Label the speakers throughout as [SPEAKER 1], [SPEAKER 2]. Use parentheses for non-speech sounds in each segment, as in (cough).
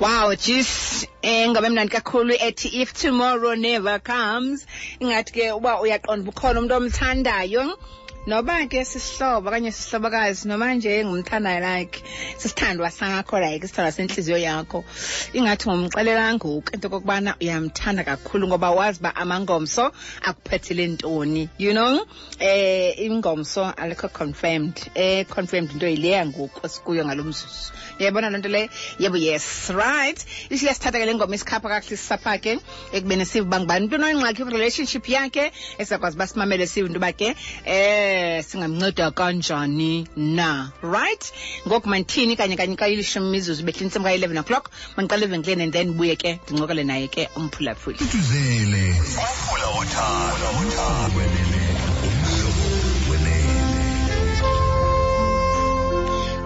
[SPEAKER 1] Wow, jeez, ngabe emnandi kakhulu ethi if tomorrow never comes. Ingathi ke uba uyaqonda bukhona umuntu omthandayo. Noba ke sisihlobo kanye sisihlobakazi noma nje ngumthandayo like sisithandwa sakho like sithandwa senhliziyo yakho ingathi ngumxelela ngoku into kokubana uyamthanda kakhulu ngoba wazi ba amangomso akuphethele ntoni you know? Eh ingomso alikho confirmed eh confirmed into yileya ngoku esikuyo ngalomzuzu yabona lento le? Yebo yes right. Isiyasithatha ke le ngoma isikhapha kakuhle sisapha ke ekubeni sive bangibani into noyingxaki relationship yakhe? Esakwazi basimamele sive into ba ke eh singamnceda kanjani na right? Ngoku mandithini kanye kanye kayilishumi mizuzu behle intsimbi ka-11 o'clock mandiqala evenkileni and then buye ke ndincokele naye ke umphulaphuli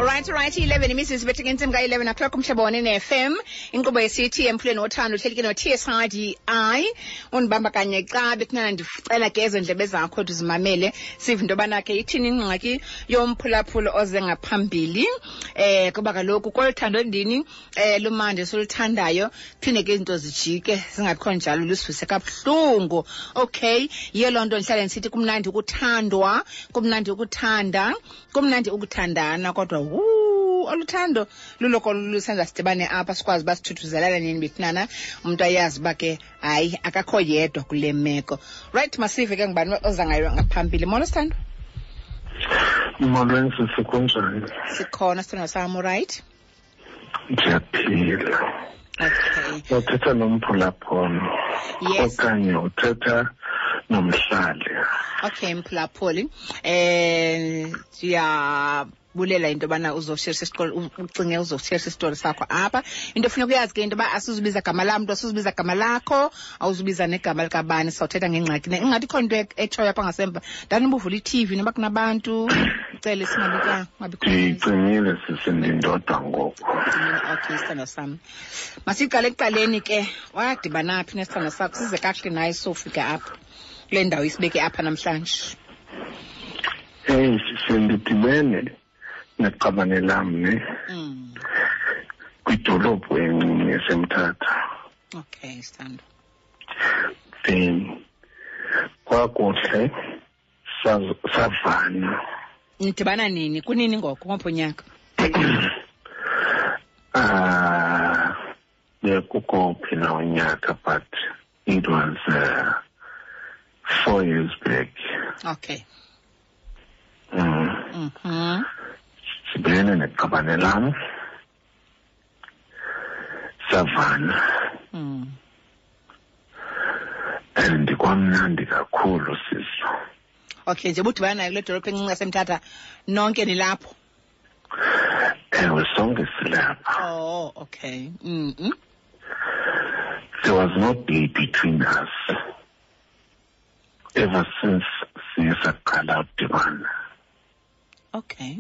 [SPEAKER 1] Alright, alright, 11 imizuzu bethe intsimbi ka-11 o'clock umhlobo wanene FM inkqubo yesithi emphuleni wothando uhleli ke no-TSRDI undibamba kanye xa bekunana ndicela ke ezo ndlebe zakho ndizimamele. Sive into yobana ke ithini ingxaki yomphulaphula oze ngaphambili? Eh kuba kaloku koluthando ndini eh lumandi soluthandayo phinde ke izinto zijike zingabikho njalo lusivise kabuhlungu. Okay yiyo loo nto ndihlale ndisithi kumnandi ukuthandwa kumnandi ukuthanda kumnandi ukuthandana kodwa wu oluthando. Luloko lusenza sidibane apha sikwazi uba sithuthuzelana nini bethinana umntu ayazi uba ke hayi akakho yedwa kule meko. Right masive ke ngubani oza ngayo ngaphambili? Molo sithando.
[SPEAKER 2] Molweni sisi kunjani?
[SPEAKER 1] Sikhona sithando sam right?
[SPEAKER 2] Ndiyaphila
[SPEAKER 1] okay.
[SPEAKER 2] Uthetha nomphulaphono
[SPEAKER 1] Yes.
[SPEAKER 2] okanye uthetha nomhlali
[SPEAKER 1] okay mphulaphuli eh ndiyabulela into yobana uzosherisa isitori ucinge uzosherisa isitori sakho apha. Into efuneka uyazi ke into yoba asizubiza gama lam mntu asizubiza gama lakho awuzubiza negama likabani sawuthetha ngengxaki ne ingathi khona into etshoyo apha ngasemva. Ndaniba uvula itv noba kunabantu? Cele singabika ngabikho
[SPEAKER 2] ndiyicingile sisi ndindoda ngoku.
[SPEAKER 1] Okay isithando sam masiqale ekuqaleni ke wadibana phi nesithando sakho? Size kakuhle naye sofika apha kule ndawo isibeke apha namhlanje?
[SPEAKER 2] Eyi sendidibene ndidibene neqabane lam ne?
[SPEAKER 1] Mm.
[SPEAKER 2] kwidolophu encinci esemthatha
[SPEAKER 1] okay sithando
[SPEAKER 2] then kwakuhle savana.
[SPEAKER 1] Nidibana nini? Kunini ngoko ngopho unyaka (clears throat)
[SPEAKER 2] Ah, bekukophi na onyaka but it was uh, four years back
[SPEAKER 1] okay.
[SPEAKER 2] Mm.
[SPEAKER 1] mhm
[SPEAKER 2] sibene neqabane lam savana
[SPEAKER 1] mm.
[SPEAKER 2] and kwamnandi kakhulu siso
[SPEAKER 1] okay nje budibana nayo kule dolophu encinci yasemthatha nonke nilapho.
[SPEAKER 2] Ewe sonke silapha.
[SPEAKER 1] Oh okay. Mm -mm.
[SPEAKER 2] there was no day between us ever since siye saqala udibana
[SPEAKER 1] okay.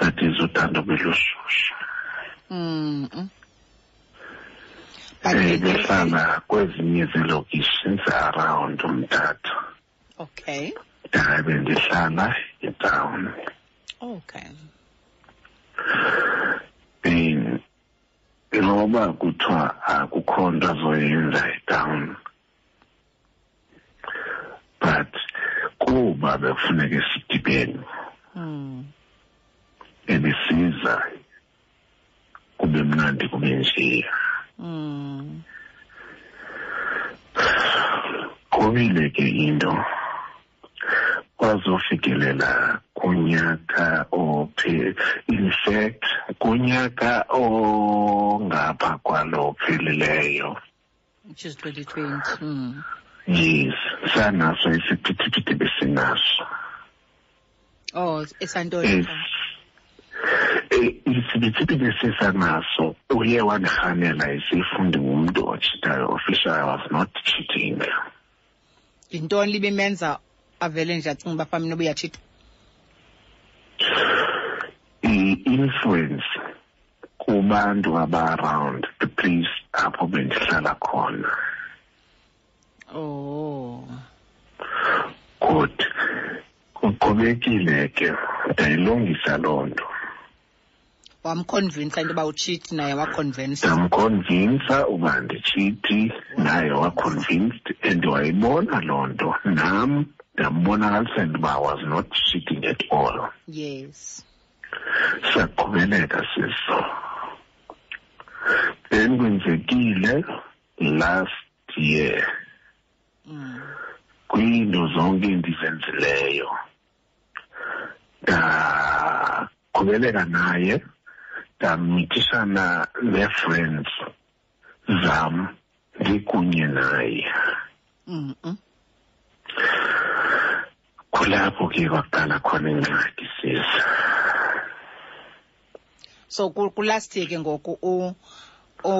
[SPEAKER 2] That is uthando belushushu
[SPEAKER 1] mm -mm. but
[SPEAKER 2] Eh,
[SPEAKER 1] ke-
[SPEAKER 2] behlala kwezinye zeelokishi ze-around umthatha
[SPEAKER 1] okay.
[SPEAKER 2] Hayi bendihlala etown.
[SPEAKER 1] Okay.
[SPEAKER 2] Ben noba kuthiwa akukho nto azoyenza etown. But kuba bekufuneke sidibene
[SPEAKER 1] mm.
[SPEAKER 2] ebesiza kube mnandi kube njeya
[SPEAKER 1] Mm.
[SPEAKER 2] kubile ke into kwazofikelela kunyaka ophi in fact kunyaka ongapha kwalo phelileyo
[SPEAKER 1] which is 2020 mm.
[SPEAKER 2] Yes sanaso isiphithiphithi besinaso
[SPEAKER 1] oh esantoni
[SPEAKER 2] Yes. Eh, isiphithiphithi esisanaso uye wandirhanela isifundi ngumntu otshitayo official i was not cheating.
[SPEAKER 1] Yintoni libe menza avele nje acinga uba phambi noba uyatshita
[SPEAKER 2] i-influence kubantu aba-around the place apho bendihlala khona.
[SPEAKER 1] Oh.
[SPEAKER 2] Good kuqhubekile ke ndayilungisa loo nto.
[SPEAKER 1] Wamconvinsa into yoba utshiti naye waconvinsa
[SPEAKER 2] ndamconvinsa uba nditshithi naye waconvinced and wayibona loo nto. Nam ndambonakalisa into uba was not cheating at all.
[SPEAKER 1] Yes.
[SPEAKER 2] Siyaqhubeleka siso then kwenzekile last year
[SPEAKER 1] mm.
[SPEAKER 2] kwiinto zonke endizenzileyo ndaqhubeleka naye ndamithishana nee-friends zam ndikunye naye
[SPEAKER 1] Mm -mm.
[SPEAKER 2] kulapho ke kwaqala khona ingxaki sisa
[SPEAKER 1] so ku- kulast year ke ngoku u u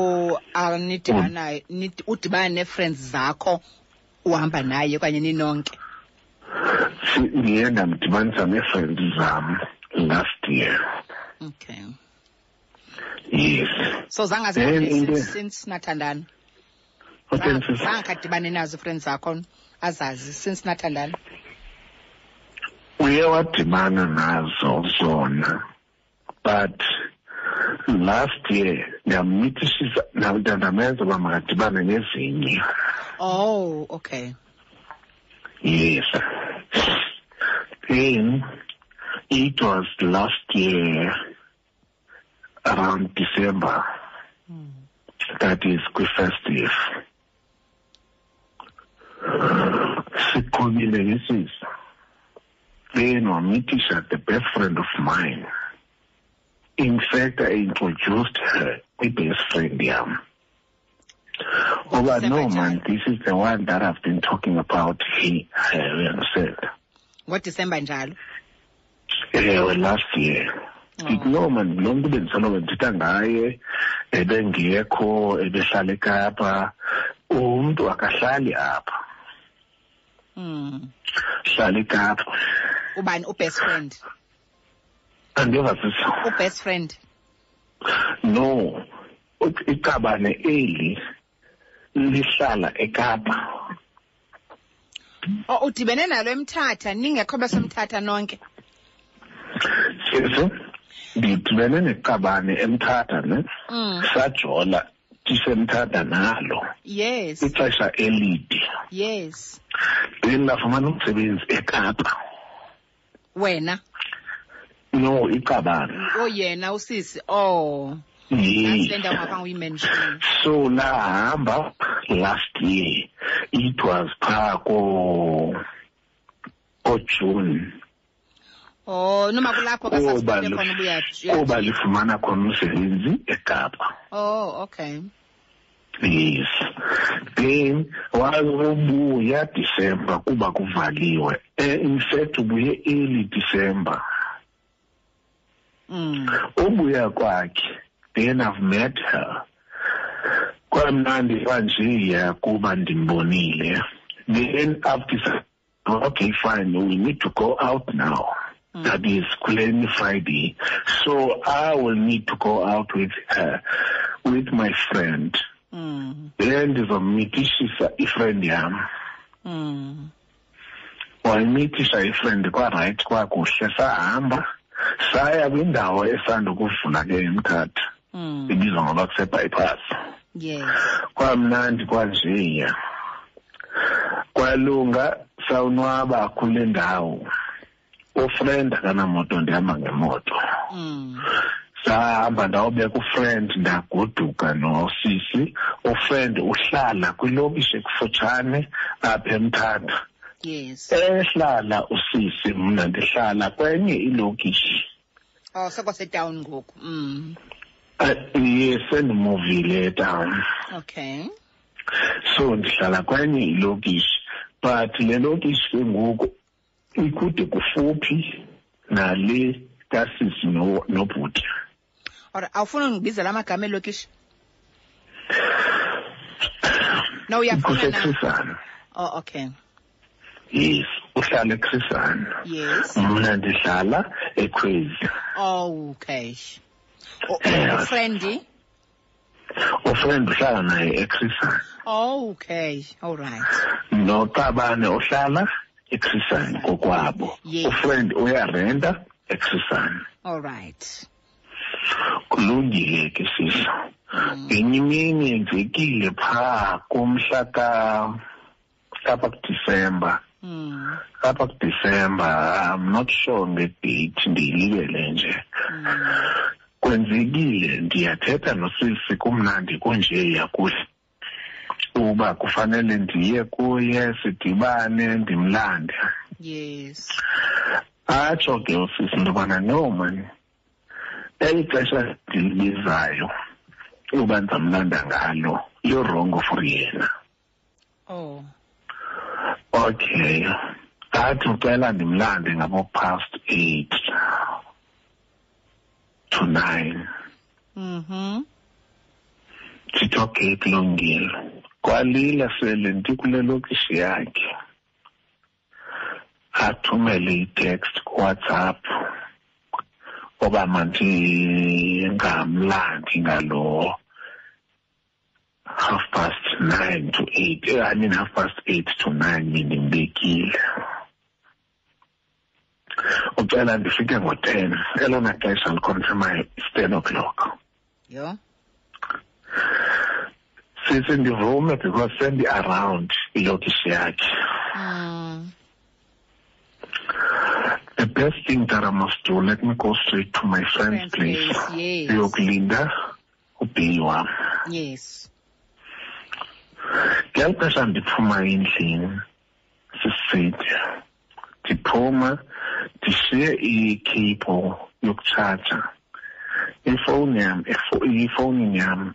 [SPEAKER 1] anidibanayo nid- udibana nee-friends zakho uhamba naye okanye ninonke
[SPEAKER 2] ndiye ndamdibanisa nee-friends zam last year.
[SPEAKER 1] Okay.
[SPEAKER 2] Yes.
[SPEAKER 1] So zange
[SPEAKER 2] Then
[SPEAKER 1] zibone
[SPEAKER 2] into-
[SPEAKER 1] since, since nathandana zange khadibane nazo i-friends zakho azazi since nathandana.
[SPEAKER 2] Uye wadibana nazo zona but last year ndamithishisa nda- ndamenza uba makadibane nezinye
[SPEAKER 1] oh okay.
[SPEAKER 2] Yes. Then it was last year around december. That is kwi-festive siqhubile ngesisa then wamithisha the best friend of mine in fact i introduced her kwi-best friend yam Oba, no man this is the one that i've been talking about he uh, you understand
[SPEAKER 1] ngodisemba njalo
[SPEAKER 2] ewe last year ndithi no man lo mntu bendisalobe ndithetha ngaye ebengekho ebehlala ekapa umntu akahlali apha
[SPEAKER 1] mm.
[SPEAKER 2] hlala ekapa
[SPEAKER 1] ubani ubest friend
[SPEAKER 2] andiva sisa
[SPEAKER 1] ubest friend.
[SPEAKER 2] No. U- iqabane eli lihlala ekapa.
[SPEAKER 1] Oh udibene nalo emthatha ningekho besemthatha nonke.
[SPEAKER 2] Sisi ndidibene neqabane emthatha ne
[SPEAKER 1] mm.
[SPEAKER 2] sajola ndisemthatha nalo.
[SPEAKER 1] Yes.
[SPEAKER 2] Ixesha elide.
[SPEAKER 1] Yes.
[SPEAKER 2] Then lafumana umsebenzi ekapa.
[SPEAKER 1] Wena?
[SPEAKER 2] No iqabane.
[SPEAKER 1] Oyena usisi. Oh.
[SPEAKER 2] Yes.
[SPEAKER 1] nasi le ndawo ngapha uyimenshini
[SPEAKER 2] so lahamba last year. It was phaa ko kojune
[SPEAKER 1] oh noma kulapho
[SPEAKER 2] kuba
[SPEAKER 1] kasasibone khona ubuya
[SPEAKER 2] kuba lifumana khona umsebenzi ekapa.
[SPEAKER 1] Oh okay.
[SPEAKER 2] Yes. Then wazobuya december kuba kuvaliwe. Eh, in fact ubuye early december.
[SPEAKER 1] mm.
[SPEAKER 2] Ubuya kwakhe then i've met her. Kwamnandi kwanjeya kuba ndimbonile. Then decided okay fine we need to go out now.
[SPEAKER 1] Mm.
[SPEAKER 2] that is kuleni friday. So i will need to go out with her with my friend.
[SPEAKER 1] Mm.
[SPEAKER 2] then ndizomithishisa ifriend yam.
[SPEAKER 1] Mm.
[SPEAKER 2] wayimithisha ifriend kwarayithi kwakuhle sahamba saya kwindawo esandukuvula ke emthatha
[SPEAKER 1] Mm.
[SPEAKER 2] ibizwa ngoba kusebypass
[SPEAKER 1] yes.
[SPEAKER 2] Kwamnandi kwanjeya kwalunga sawunwaba kule ndawo. Ufriend akanamoto ndihamba ngemoto.
[SPEAKER 1] Mm.
[SPEAKER 2] sahamba ndawubeka ufriend ndagoduka nosisi. Ufriend uhlala kwilokishi ekufutshane apha emthatha.
[SPEAKER 1] Yes.
[SPEAKER 2] Ehlala usisi mna ndihlala kwenye ilokishi.
[SPEAKER 1] Oh sekwasetown ngoku. Mm.
[SPEAKER 2] Uh, ye sendimuvile etown.
[SPEAKER 1] Okay.
[SPEAKER 2] So ndihlala kwenye ilokishi but le lokishi ke ngoku ikude kufuphi nale kasisi no- nobhuti.
[SPEAKER 1] Alright, awufuni ungibizela amagama elokishi? No uyafuna na? Oh okay.
[SPEAKER 2] Yes. Uhlala ecrisana
[SPEAKER 1] yes.
[SPEAKER 2] Mna ndihlala ekhwezi
[SPEAKER 1] oh okay. O-
[SPEAKER 2] Eh.
[SPEAKER 1] ufriend
[SPEAKER 2] ufriend uhlala naye ecrisana
[SPEAKER 1] oh okay. All right.
[SPEAKER 2] Noqabane uhlala ecrisana kokwabo
[SPEAKER 1] Yes.
[SPEAKER 2] ufriend uyarenta ecrisana
[SPEAKER 1] all right.
[SPEAKER 2] Kulungile ke sisa ngenye imini yenzekile phaa kumhla ka apha kudisemba
[SPEAKER 1] Mm.
[SPEAKER 2] apha kudisemba i'm not sure ngedate ndiyilibele nje
[SPEAKER 1] Mm.
[SPEAKER 2] kwenzekile ndiyathetha nosisi kumnandi kunje yakuhle uba kufanele ndiye kuye sidibane ndimlande
[SPEAKER 1] Yes.
[SPEAKER 2] atsho ke usisi into yobana no mani eli xesha ndilibizayo uba ndizamlanda ngalo lirongo for yena
[SPEAKER 1] Oh.
[SPEAKER 2] Okay. Athi ucela ndimlande ngabo past eight to nine.
[SPEAKER 1] Mhm.
[SPEAKER 2] ndithi okay kulungile kwalila sele ndikule lokishi yakhe. Athumele itext kuwhatsapp. Oba mandingamlandi ngalo. Half past nine to eight eh, i mean half past eight to nine Meaning they kill. bendimbekile ucela ndifike ngo-ten elona xesha liconfirmayo is ten o'clock Yeah.
[SPEAKER 1] Yo.
[SPEAKER 2] sise ndivume because sendi-around ilokishi yakhe
[SPEAKER 1] Mm.
[SPEAKER 2] the best thing that i must do let me go straight to my friend's place
[SPEAKER 1] yes.
[SPEAKER 2] ubheyi wam
[SPEAKER 1] Yes.
[SPEAKER 2] Ngeli xesha ndiphuma endlini sisithi ndiphuma ndishiye ikheyibhile yokutshaja ifowuni yam ifo- ifowunini yam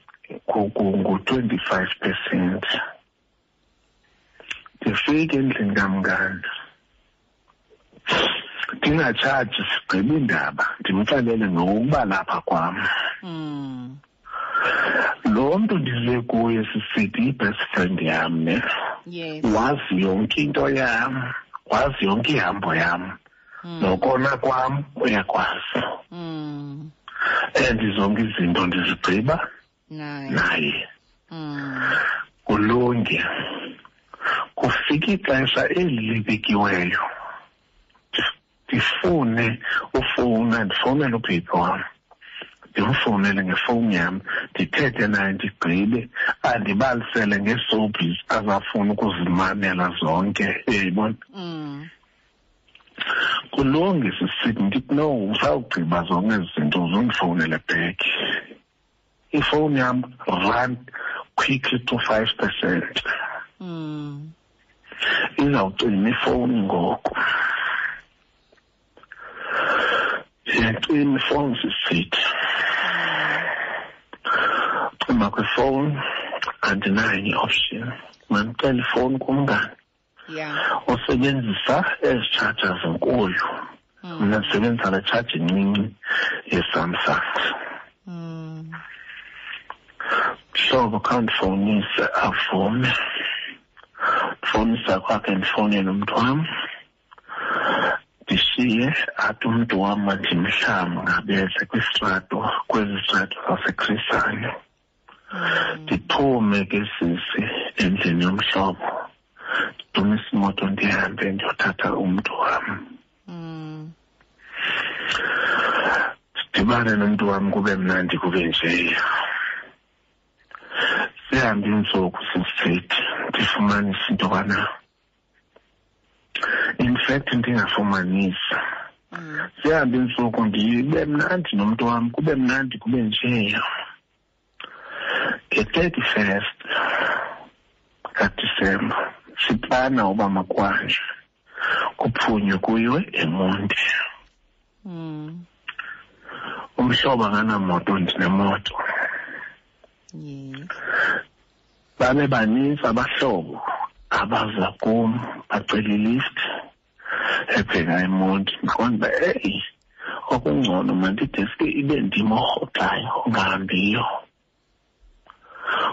[SPEAKER 2] ngu-twenty-five percent. Ndifike endlini kamngani. Ndingatshaji sigqibe indaba ndimxelele ngokuba lapha kwam
[SPEAKER 1] Mm.
[SPEAKER 2] Lo mntu ndize kuye sisithi i-best friend yam ne
[SPEAKER 1] Yes.
[SPEAKER 2] wazi yonke into yam wazi yonke ihambo yam
[SPEAKER 1] Mm.
[SPEAKER 2] nokona kwam uyakwazi
[SPEAKER 1] Mm.
[SPEAKER 2] and zonke izinto ndizigqiba
[SPEAKER 1] Nice.
[SPEAKER 2] naye
[SPEAKER 1] Mm.
[SPEAKER 2] kulunge kufika ixesha eli libekiweyo Ndif- ndifune ufowuna ndifowunele ubhebhi wam ndimfowunele ngefowuni yam ndithethe naye ndigqibe andibalisele ngeesoapis azafuna ukuzimamela zonke uyayibona
[SPEAKER 1] Mm.
[SPEAKER 2] kulunge sisithi ndithi no usawugqiba zonke ezi zinto uzundifowunele back ifowuni yam run quickly to five percent
[SPEAKER 1] Mm.
[SPEAKER 2] izawucima ifowuni ngoku iyacima ifowuni sisithi cima kwifowuni andinayo i-option mandicela ifowuni kumngani?
[SPEAKER 1] Yeah.
[SPEAKER 2] usebenzisa ezi tshaja zinkulu
[SPEAKER 1] Mm.
[SPEAKER 2] mna ndisebenzisa le tshaja encinci yesamsung
[SPEAKER 1] Mm.
[SPEAKER 2] mhlobo khawundifowunise avume ndifowunisa kwakhe ndifowunele umntu wam ndishiye athi umntu wam mandimhlamba ngabeze kwistrato kwezi strato zasechrisane
[SPEAKER 1] Mm.
[SPEAKER 2] ndiphume ke sisi endlini yomhlobo ndidumise imoto ndihambe ndiyothatha umntu wam. Sidibane nomntu wam kube mnandi kube njeya sihambe iintsuku sisithi ndifumanisa into yobana in fact ndingafumanisa.
[SPEAKER 1] Mm.
[SPEAKER 2] sihambe iintsuku ndibe mnandi nomntu wam kube mnandi kube njeya. Nge-thirty first kadisemba siplana uba makwanje kuphunywe kuyiwe emonti.
[SPEAKER 1] Mm.
[SPEAKER 2] umhlobo akanamoto ndinemoto babe baninzi abahlobo. Abaza kum bacela ilift ebheka emonti ndiqonda uba eyi okungcono mandideske ibe ndim orhoxayo ongahambiyo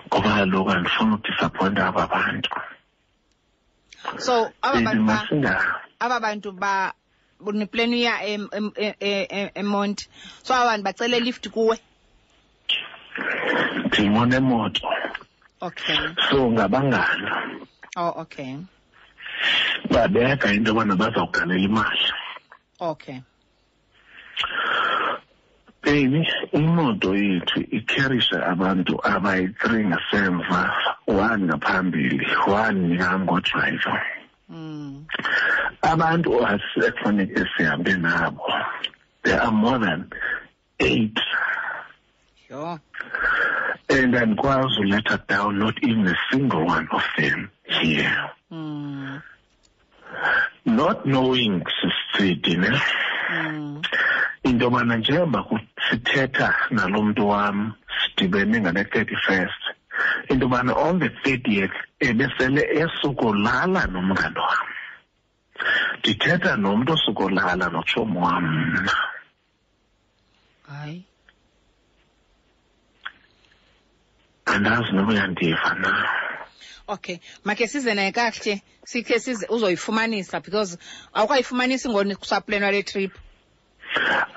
[SPEAKER 2] ngoba kaloku andifuna udisappointa aba bantu
[SPEAKER 1] So aba bantu ba uneplan uya em- em- eMonti. So aba bantu bacela lift kuwe.
[SPEAKER 2] ndimonemoto
[SPEAKER 1] Okay.
[SPEAKER 2] so ngabangani
[SPEAKER 1] Oh okay.
[SPEAKER 2] babeka into yobana bazawugalela imali
[SPEAKER 1] Okay.
[SPEAKER 2] baby imoto yethu ikherisha abantu abayi-three ngasemva one ngaphambili one ngangodrayiva
[SPEAKER 1] Mm.
[SPEAKER 2] abantu ekufanele sihambe nabo there are more than eight
[SPEAKER 1] Sure.
[SPEAKER 2] And andikwazi uletha down not even a single one of them here
[SPEAKER 1] Mm.
[SPEAKER 2] not knowing sisithi ne
[SPEAKER 1] Mm.
[SPEAKER 2] into yobana njengoba ku- sithetha nalo mntu wam sidibene ngale thirty first into yobana on the thirtieth ebesele esukolala nomngane wam ndithetha nomntu osukolala notshomi wam mna
[SPEAKER 1] Hayi.
[SPEAKER 2] Andazi noba uyandiva na
[SPEAKER 1] Okay, makhe size naye kakuhle sikhe size uzoyifumanisa because awukayifumanisi ngoni kusaplanwa le trip.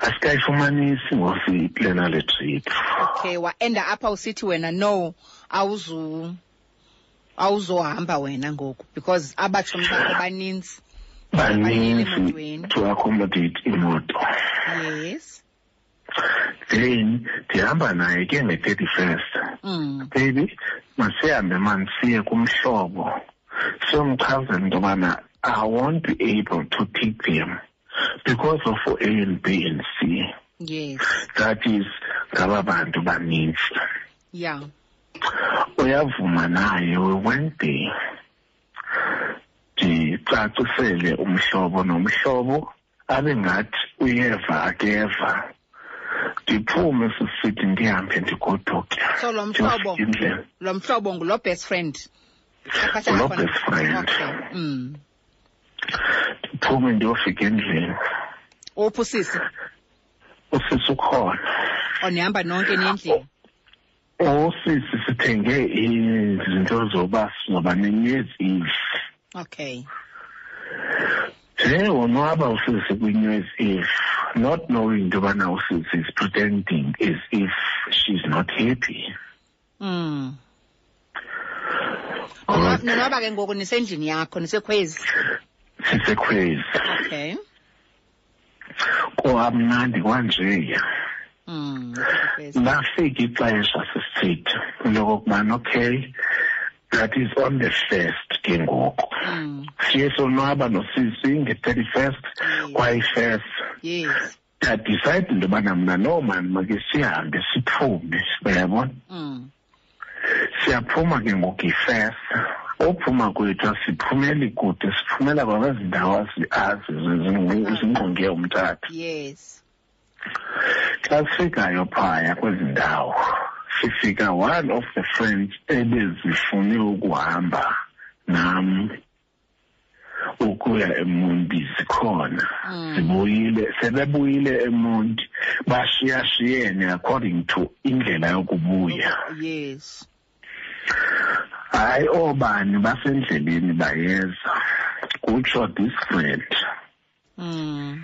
[SPEAKER 2] asikayifumanisi ngosiplena le trip
[SPEAKER 1] Okay, waenda apha usithi wena no awuzu awuzohamba wena ngoku because abatshomi bakho baninzi. Baninzi
[SPEAKER 2] baninzi to accommodate imoto
[SPEAKER 1] Yes.
[SPEAKER 2] Then ndihamba naye ke nge-thirty first
[SPEAKER 1] Mm.
[SPEAKER 2] baby masihambe mani siye kumhlobo siyomchazela into yobana i won't be able to take them because of a and b and c
[SPEAKER 1] Yes.
[SPEAKER 2] that is ngaba bantu baninzi
[SPEAKER 1] Yeah.
[SPEAKER 2] uyavuma naye we went there ndicacisele umhlobo nomhlobo abe ngathi uyeva akeva ndiphume sisithi ndihambe ndigoduke
[SPEAKER 1] So lo mhlobo
[SPEAKER 2] Ndiyofika endlini
[SPEAKER 1] lo mhlobo ngulo best friend. Apha
[SPEAKER 2] Ngulo
[SPEAKER 1] khona.
[SPEAKER 2] best friend.
[SPEAKER 1] Okay. Mm.
[SPEAKER 2] ndiphume ndiyofika endlini
[SPEAKER 1] Uphi usisi?
[SPEAKER 2] usisi ukhona
[SPEAKER 1] Onihamba nonke nendlela.
[SPEAKER 2] usisi sithenge izinto zoba sizoba ne-new year's eve
[SPEAKER 1] Okay.
[SPEAKER 2] Nje wonwaba usisi kwi-new year's eve not knowing into yobana usisi is pretending as if she's not happy
[SPEAKER 1] Mm.
[SPEAKER 2] Alright.
[SPEAKER 1] Nonwaba ke ngoku nisendlini yakho nisekhwezi.
[SPEAKER 2] sisekhwezi
[SPEAKER 1] Okay.
[SPEAKER 2] kwamnandi kwanjeya
[SPEAKER 1] Mm. nisekhwezi.
[SPEAKER 2] lafika ixesha sisithi lokokubana okay that is on the first ke ngoku
[SPEAKER 1] Mm.
[SPEAKER 2] siye sonwaba nosisi nge-thirty first
[SPEAKER 1] Yes.
[SPEAKER 2] kwayi-first
[SPEAKER 1] Yes.
[SPEAKER 2] ndadicide into yobana mna no mani make sihambe siphume uyabona
[SPEAKER 1] Mm.
[SPEAKER 2] siyaphuma ke ngoku ifes ophuma kwethu asiphumeli kude siphumela kwakezi ndawo azi zingqonge umtata
[SPEAKER 1] Yes.
[SPEAKER 2] xa sifikayo phaya kwezi ndawo sifika one of the friends ebezifune ukuhamba nam ukuya emonti zikhona
[SPEAKER 1] Mm.
[SPEAKER 2] zibuyile sebebuyile emonti bashiyashiyene according to indlela yokubuya
[SPEAKER 1] Yes.
[SPEAKER 2] hayi oobani basendleleni bayeza kutsho this friend
[SPEAKER 1] Mm.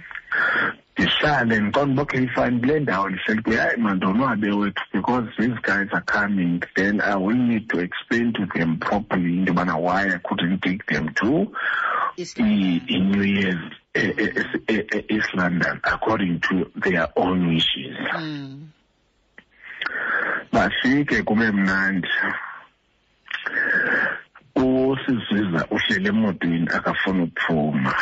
[SPEAKER 2] Ndihlale ndiqonda uba okay fine kule ndawo ndihleli kuyo hayi mandonwabe wethu because these guys are coming then i will need to explain to them properly into yobana why i couldn't take them to i-new year's is e- e- e- e- east london according to their own wishes.
[SPEAKER 1] Mm.
[SPEAKER 2] bafike kube mnandi. Usiziza uhlele emotweni akafuna ukuphuma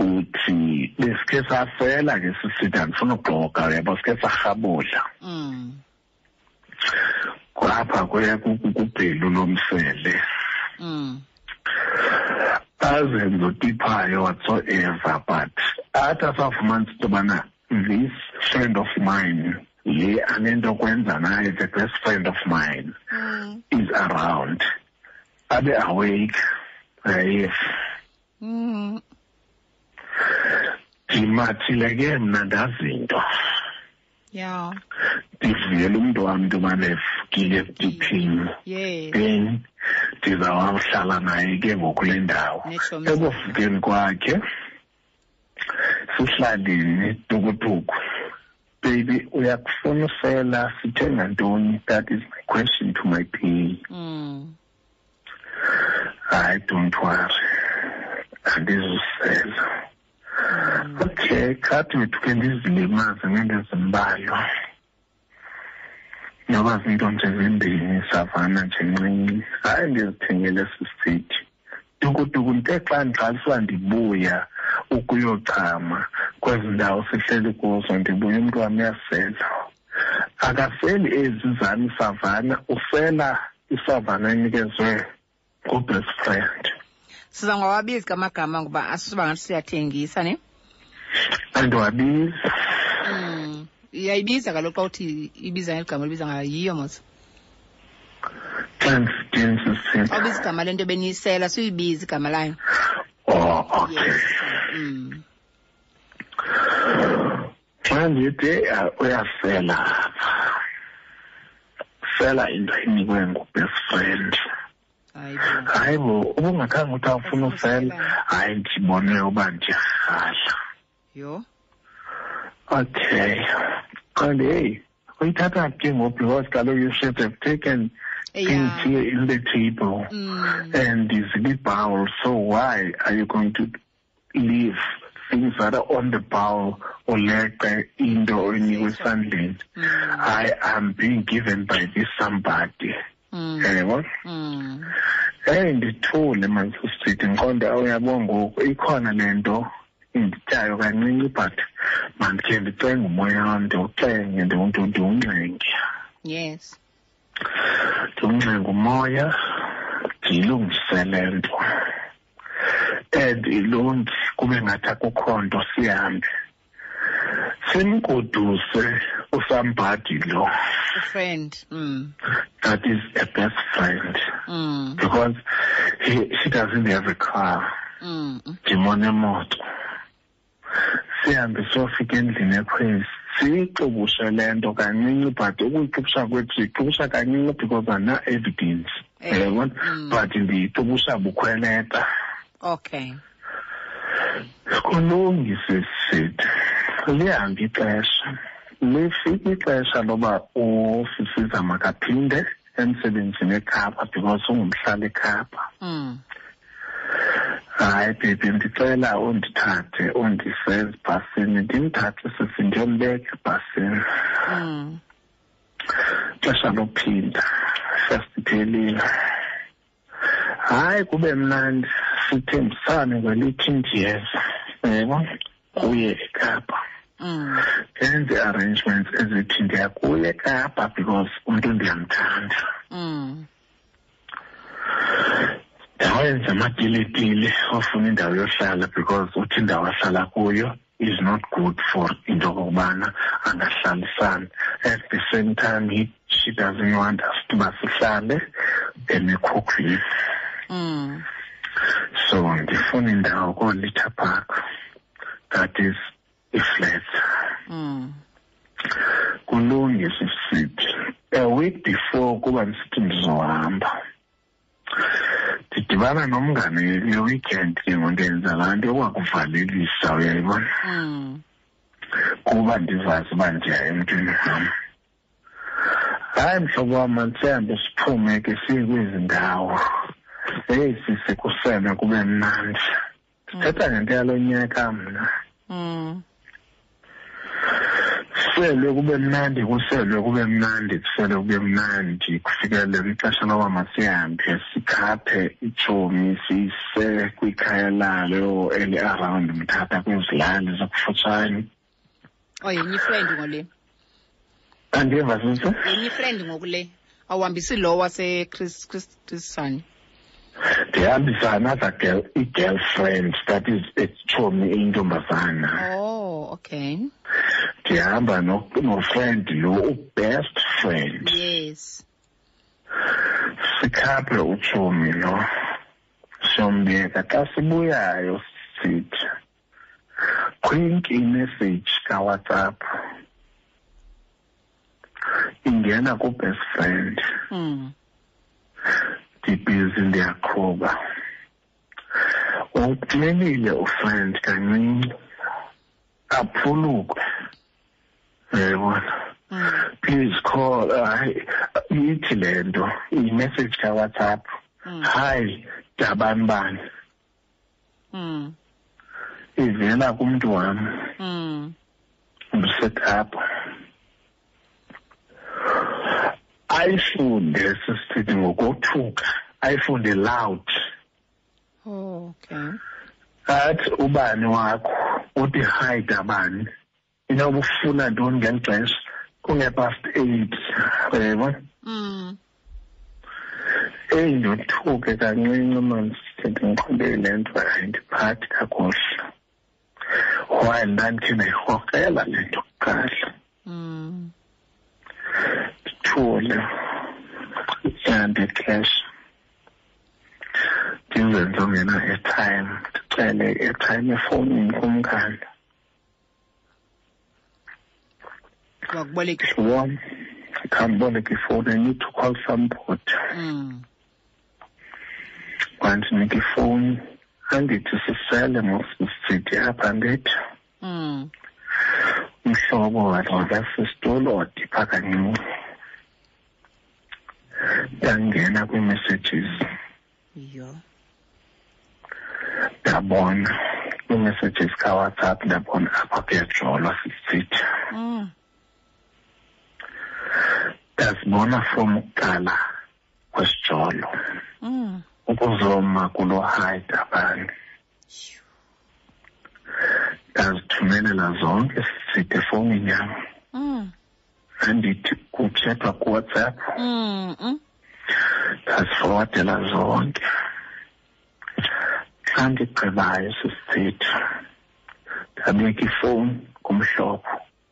[SPEAKER 2] uthi besikhe safela ke sisithi andifuna ukuxoka uyabo sikhe sarhabudla
[SPEAKER 1] Mm.
[SPEAKER 2] kwapha kuya kubhelu lomsele
[SPEAKER 1] Mm.
[SPEAKER 2] azenza utiphayo whatsoever but athi asafumanisa into yobana this friend of mine le anento kwenza naye the best friend of mine
[SPEAKER 1] Mm.
[SPEAKER 2] is around abe awake yes
[SPEAKER 1] Mm.
[SPEAKER 2] Ndimathile ke mna ndazinto
[SPEAKER 1] Yeah.
[SPEAKER 2] ndivuyela umntu wam into yobana efukile ediphini
[SPEAKER 1] Yes.
[SPEAKER 2] then ndizawuhlala naye ke ngokule ndawo.
[SPEAKER 1] Netshomi
[SPEAKER 2] ekufukeni kwakhe sihlalini tukutuku. Baby uyakufuna usela sithenga ntoni? That is my question to my p
[SPEAKER 1] Mm.
[SPEAKER 2] hayi don't worry. Andizusela. Okay khathi wethu ke ndizilimaze ngento ezimbalwa noba zinto nje zimbini savana nje ncinci. Hayi ndizithengele sisithi tukutuku nte xa ndiqaliswa ndibuya ukuyochama kwezi ndawo sihleli kuzo ndibuya umntu wam uyasela. Akaseli ezi zami savana usela isavana enikezwe ngu-best friend.
[SPEAKER 1] Siza ngawabizi kamagama ngoba asisuba ngathi siyathengisa ne?
[SPEAKER 2] Andiwabizi.
[SPEAKER 1] Mm. iyayibiza kaloku xa uthi ibiza ngeli gama libiza ngayo yiyo mos?
[SPEAKER 2] Xa ndifitini sisithi
[SPEAKER 1] xa ubiza igama lento beniyisela suyibiza igama layo.
[SPEAKER 2] Oh okay.
[SPEAKER 1] Yes mm.
[SPEAKER 2] xa ndithi uh, uyasela. Apha sela into enikwe ngu-best friend
[SPEAKER 1] hayi bo
[SPEAKER 2] hayi bo. Ubungakhange uthi awufuna usela. hayi ndibone uba ndiyarhala
[SPEAKER 1] yho
[SPEAKER 2] okay. Kanti heyi uyithatha ke ngoku because kaloku you should have taken things here in the table
[SPEAKER 1] mm.
[SPEAKER 2] and is the bowl so why are you going to leave things that are on the bowl uleqe into oyinikwe esandleni
[SPEAKER 1] Mm.
[SPEAKER 2] i am being given by this somebody. Yebo.
[SPEAKER 1] Mm.
[SPEAKER 2] hey ndithule mansisithi ngiqonda uyabona ngoku ikhona le nto indityayo kancinci but mandikhe ndicenge umoya wam ndiwucenge ndiwunxenge.
[SPEAKER 1] Yes.
[SPEAKER 2] Ndiwunxenge umoya ndiyilungisele nto. And ilungi kube ngathi akukho nto sihambe. Simgoduse usambhadi lo.
[SPEAKER 1] Friend mm.
[SPEAKER 2] that is a best friend.
[SPEAKER 1] Mm.
[SPEAKER 2] because he, she doesn't have a car.
[SPEAKER 1] Mm.
[SPEAKER 2] ndimona emoto sihambe siyofika endlini ekhwezi siyixubushe le nto kancinci but ukuyixubusha kwethu siyixubusha kancinci because ana-evidence
[SPEAKER 1] Eh,
[SPEAKER 2] yabona
[SPEAKER 1] mm.
[SPEAKER 2] but ndiyixubusha bukhweleta
[SPEAKER 1] okay.
[SPEAKER 2] Kulungise sithi lihambe ixesha. Lifike ixesha loba usisiza makaphinde emsebenzini ekhapha because ungumhlali ekhapha
[SPEAKER 1] mm.
[SPEAKER 2] hayi bhebi ndicela undithathe undise ezibhasini ndimthathe sisi ndiyombeka ebhasini.
[SPEAKER 1] Mm.
[SPEAKER 2] xesha lophinda first iphelile. Hayi kube mnandi. Sithembisane kwelithi ndiyeza yebo? Kuye ekapa.
[SPEAKER 1] Mm.
[SPEAKER 2] ndenze arrangements ezithi ndiyakuye ekapa because umntu ndiyamthanda
[SPEAKER 1] Mm.
[SPEAKER 2] ndawenza amatiletile ofuna indawo yohlala because uthi indawo ahlala kuyo is not good for into okokubana angahlalisani at the same time he, she doesn't want us uba sihlale emikhukhwini
[SPEAKER 1] Mm.
[SPEAKER 2] so ndifuna indawo koolitha park that is iflat
[SPEAKER 1] Mm.
[SPEAKER 2] kulungise sithi a week before kuba ndisithi ndizohamba. Ndidibana nomngane le weekend ke ngondenza laa nto yokwakuvalelisa uyayibona?
[SPEAKER 1] Mm.
[SPEAKER 2] kuba ndizazi uba ndiya emntwini wam. Hayi mhlobo wam mandisehambe siphume ke siye kwezi ndawo. Heyi sise kuseme kube mnandi. Sithetha ngento yalo nyaka mna.
[SPEAKER 1] Mm.
[SPEAKER 2] Kuselwe kube mnandi kuselwe kube mnandi kuselwe kube mnandi kufikelele ixesha loba masihambe sikhaphe itshomi siyise kwikhaya lalo eli-around mthatha kwezilali zakufutshane
[SPEAKER 1] oh yenye ifriend ngole.
[SPEAKER 2] Andiva sise
[SPEAKER 1] yenye ifriend ngokule. Awuhambisi lo wase chris chris christian
[SPEAKER 2] ndihambisana za girl i-girlfriend that is etshomi eyintombazana
[SPEAKER 1] oh okay.
[SPEAKER 2] Ndihamba no- nofriend lo u-best friend.
[SPEAKER 1] Yes.
[SPEAKER 2] Sikhaphe utshomi lo siyombeka xa sibuyayo sithi kwinki imessage kawhatsapp ingena ku-best friend.
[SPEAKER 1] Mm.
[SPEAKER 2] ndibhizi ndiyaqhuba. Uxelile ufriend kancinci aphulukwe. Uyayibona
[SPEAKER 1] Mm.
[SPEAKER 2] please call hayi ithi le nto imessage kawhatsapp
[SPEAKER 1] Mm.
[SPEAKER 2] hayi dabani bani
[SPEAKER 1] Mm.
[SPEAKER 2] ivela kumntu wam
[SPEAKER 1] Mm.
[SPEAKER 2] usetapho ayifunde sisithi ngokothuka ayifunde loud
[SPEAKER 1] Oh, okay.
[SPEAKER 2] athi ubani wakho uthi hide abani inoba ufuna ntoni ngeli xesha kungepast eight uyayibona?
[SPEAKER 1] Mm.
[SPEAKER 2] eyi ndothuke kancinci mani sithi ndiqhubele le nto ayindiphathi kakuhle. While ndandikhe ndayirhokela le nto kuqala.
[SPEAKER 1] Mm.
[SPEAKER 2] ndithule yandixesha ndizenze ungena airtime ndicele i-airtime efowunini kumkani
[SPEAKER 1] Wakuboleka.
[SPEAKER 2] wam khandiboleka ifowuni i need to call somebody
[SPEAKER 1] Mm.
[SPEAKER 2] wandinika ifowuni andithi sisele mosisithi apha ndithi
[SPEAKER 1] Mm.
[SPEAKER 2] umhlobo wadlala sisitulo wadipha kancinci ndangena kwii-messages ndabona kwii-messages kawhatsapp ndabona apha kuyajolwa sisithi
[SPEAKER 1] Mm.
[SPEAKER 2] Ndazibona from ukuqala kwesijolo
[SPEAKER 1] Mm.
[SPEAKER 2] ukuzoma kulo hide abanye ndazithumelela zonke sisithi efowunini yam
[SPEAKER 1] Mm.
[SPEAKER 2] andithi kuthethwa kuwhatsapp
[SPEAKER 1] Mm. Mm.
[SPEAKER 2] ndazifowadela zonke xa ndigqibayo sisithethi ndabeka ifowuni kumhlobo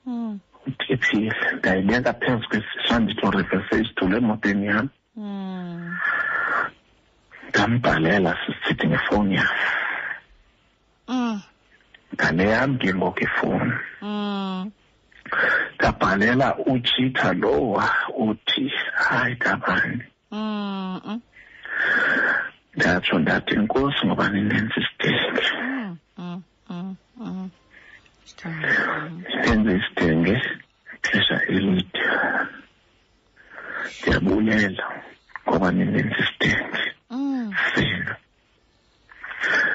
[SPEAKER 1] Mm.
[SPEAKER 2] Utiphile ndayibeka phezu kwesisa ndithi urivese isitulo emotweni yam
[SPEAKER 1] Mm.
[SPEAKER 2] ndambhalela sisithi ngefowuni yam
[SPEAKER 1] Mm.
[SPEAKER 2] ngale yam ke ngoku ifowuni
[SPEAKER 1] Mm.
[SPEAKER 2] ndabhalela utshitha lowa uthi hayi dabani
[SPEAKER 1] Mm. Mm.
[SPEAKER 2] ndatsho ndathi inkosi ngoba nindenza isidenge
[SPEAKER 1] Mm. Mm. Mm. Mm. Sithando.
[SPEAKER 2] ndenze isidenge ixesha elide ndiyabulela ngoba nindenza isidenge
[SPEAKER 1] Mm.
[SPEAKER 2] senu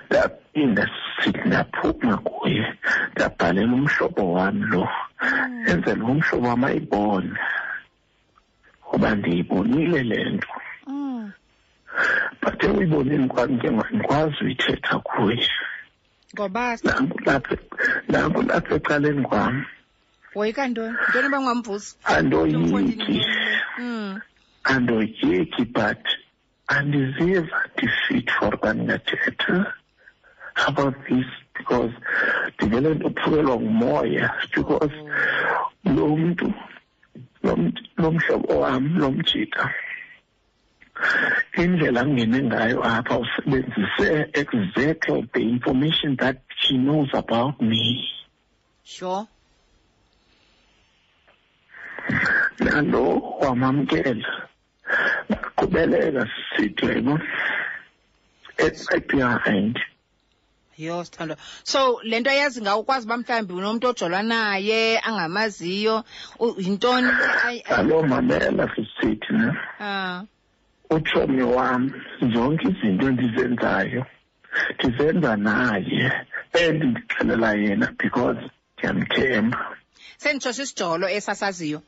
[SPEAKER 2] ndaphinda sithi ndaphuma kuye ndabhalela umhlobo wam lo enzela umhlobo wam ayibone ngoba ndiyibonile le nto
[SPEAKER 1] Mm.
[SPEAKER 2] but ekuyiboneni kwam ke ndikwazi uyithetha kuye
[SPEAKER 1] Ngoba
[SPEAKER 2] nanku lapha nanku lapha ecaleni kwam
[SPEAKER 1] woyika ntoni? Ntoni bangamvusi?
[SPEAKER 2] andoyiki
[SPEAKER 1] Mm.
[SPEAKER 2] andoyiki but andiziva ndifit for uba ndingathetha about this because ndivele ndophukelwa ngumoya because lo mntu lo mhlobo wam lo mjika indlela angene ngayo apha usebenzise exactly the information that she knows about me
[SPEAKER 1] Sure.
[SPEAKER 2] Nalo wamamkela baqhubeleka sisithi yayibona it's right behind
[SPEAKER 1] Yo sithando. So lento ayazi ngawo ukwazi uba mhlawumbi unomuntu ojolwa naye angamaziyo u- yintoni? Ay- ay-
[SPEAKER 2] alo mamela sisithi ne?
[SPEAKER 1] Ah
[SPEAKER 2] utshomi wam zonke izinto endizenzayo ndizenza naye and ndixelela yena because ndiyamthemba.
[SPEAKER 1] Senditsho sisijolo esasaziyo.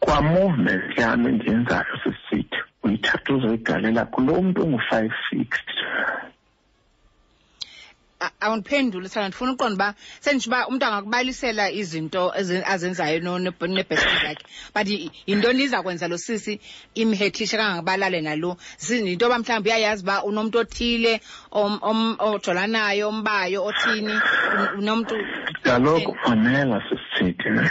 [SPEAKER 2] Kwa-movement yam endiyenzayo sisithi uyithatha uzoyigalela kulo mntu ongu-five sixty
[SPEAKER 1] awundiphendule sana ndifuna uqonda uba senditsho uba umntu angakubalisela izinto azenzayo no- ne- nebhesini zakhe but yi- yintoni iza kwenza lo sisi? Imhethishe kangangabalale nalo. Yinto yoba mhlawumbi uyayazi uba unomntu othile ojolanayo ombayo othini un- unomntu
[SPEAKER 2] kaloku fanela sisithi. ne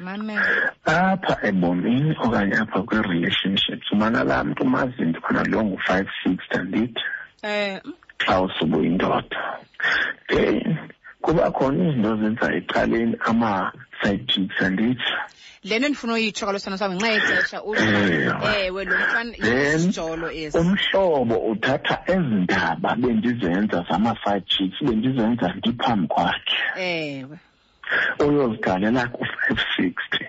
[SPEAKER 1] mamela
[SPEAKER 2] apha ebomini okanye apha kwi-relationships umana laa mntu umazi ndibana lo ngu-five six andithi
[SPEAKER 1] xa
[SPEAKER 2] xa usubuyindoda then kuba khona izinto zenza ecaleni ama-side chicks andithi
[SPEAKER 1] le nto ndifuna uyitsho kalo sana sam ngenxa yexesha
[SPEAKER 2] Ewe.
[SPEAKER 1] ewe lo mfana
[SPEAKER 2] Then, umhlobo uthatha ezi ndaba bendizenza zama-side chicks bendizenza ndiphambi kwakhe.
[SPEAKER 1] Ewe
[SPEAKER 2] uyozigalela ku-five sixty.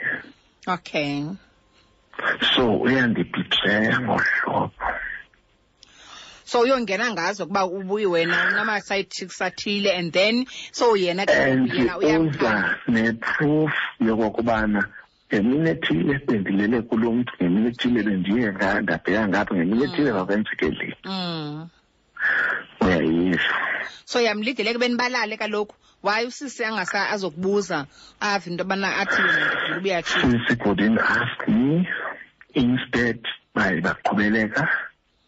[SPEAKER 1] Okay.
[SPEAKER 2] So uyandibhitreya ngohlobo.
[SPEAKER 1] So uyongena ngazo kuba ubuyi wena unama-side chicks athile and then so yena ke
[SPEAKER 2] and
[SPEAKER 1] ngoku yena
[SPEAKER 2] uza
[SPEAKER 1] uyamthanda
[SPEAKER 2] neproof yokokubana ngemini ethile bendilele kulo mntu ngemini ethile bendiye nga ndabheka ngapha ngemini ethile kwakwenzeke le.
[SPEAKER 1] Mm.
[SPEAKER 2] Uyayisho
[SPEAKER 1] so yamlidele ke benibalale kaloku. Waye usisi angasa azokubuza ave into yobana athi yena ndivile ubuyatshila
[SPEAKER 2] sisi couldn't ask me instead baye baqhubeleka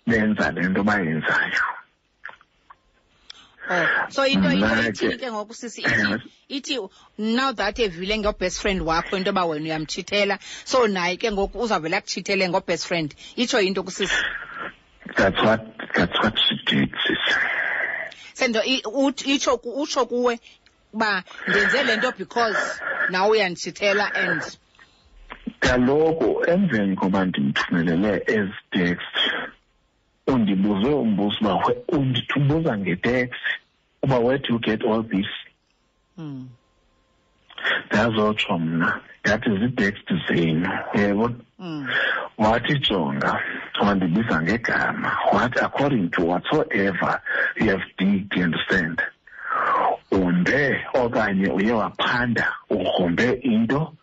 [SPEAKER 2] benza le nto bayenzayo.
[SPEAKER 1] Oh, so into into
[SPEAKER 2] Mna
[SPEAKER 1] ithini
[SPEAKER 2] ke-
[SPEAKER 1] ke ngoku sisi ithi ithi now that evile ngo-best friend wakho into yoba wena uyamtshithela so naye ke ngoku uzawuvele akuchithele ngo-best friend. Itsho into kusisi.
[SPEAKER 2] That's what that's what she did sisi
[SPEAKER 1] sendo i- ut- itsho ku- utsho kuwe uba ndenze le nto because nawe uyanditshithela and
[SPEAKER 2] kaloku emveni koba ndimthumelele ezi text undibuze umbuzo uba "Whe- undithubuza ngetext uba where do you get all this
[SPEAKER 1] mm.
[SPEAKER 2] Ndazotsho mna ndathi ziitext zenu yebo
[SPEAKER 1] Mm.
[SPEAKER 2] wathi jonga wandibiza ngegama wathi according to whatsoever you have did you understand umbe okanye uye waphanda ugrumbe into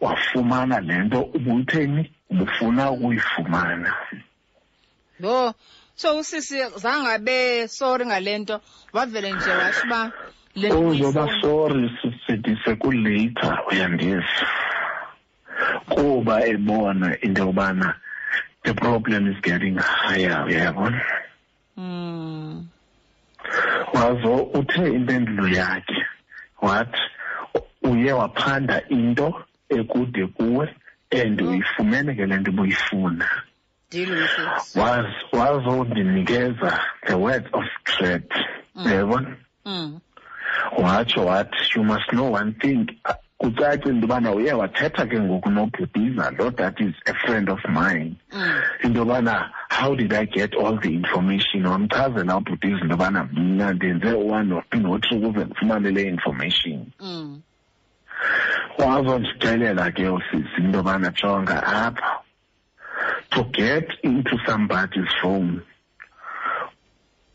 [SPEAKER 2] wafumana le nto ubuyitheni ubufuna ukuyifumana
[SPEAKER 1] yho so usisi zange abe sorry ngale nto wavele nje washo uba le nto
[SPEAKER 2] uzoba
[SPEAKER 1] uyifuna.
[SPEAKER 2] sorry sithi sekulate uyandiza kuba ebona into yobana the problem is getting higher uyabona
[SPEAKER 1] Mm.
[SPEAKER 2] wazo uthe impendulo yakhe wathi uye waphanda into ekude kuwe and uyifumene ke le nto ubuyifuna.
[SPEAKER 1] Deal with it.
[SPEAKER 2] Waz- wazondinikeza the words of threat uyabona
[SPEAKER 1] mm.
[SPEAKER 2] Watsho wathi you must know one thing. Kucace into yobana uye wathetha ke ngoku nobhubhiza lo that is a friend of mine.
[SPEAKER 1] Mm.
[SPEAKER 2] into yobana how did i get all the information? Wamchazela ubhubhiza into yobana mna ndenze two no-three ukuze ndifumane le information.
[SPEAKER 1] Mm.
[SPEAKER 2] wazondixelela ke usisi into yobana jonga apha. To get into somebody's phone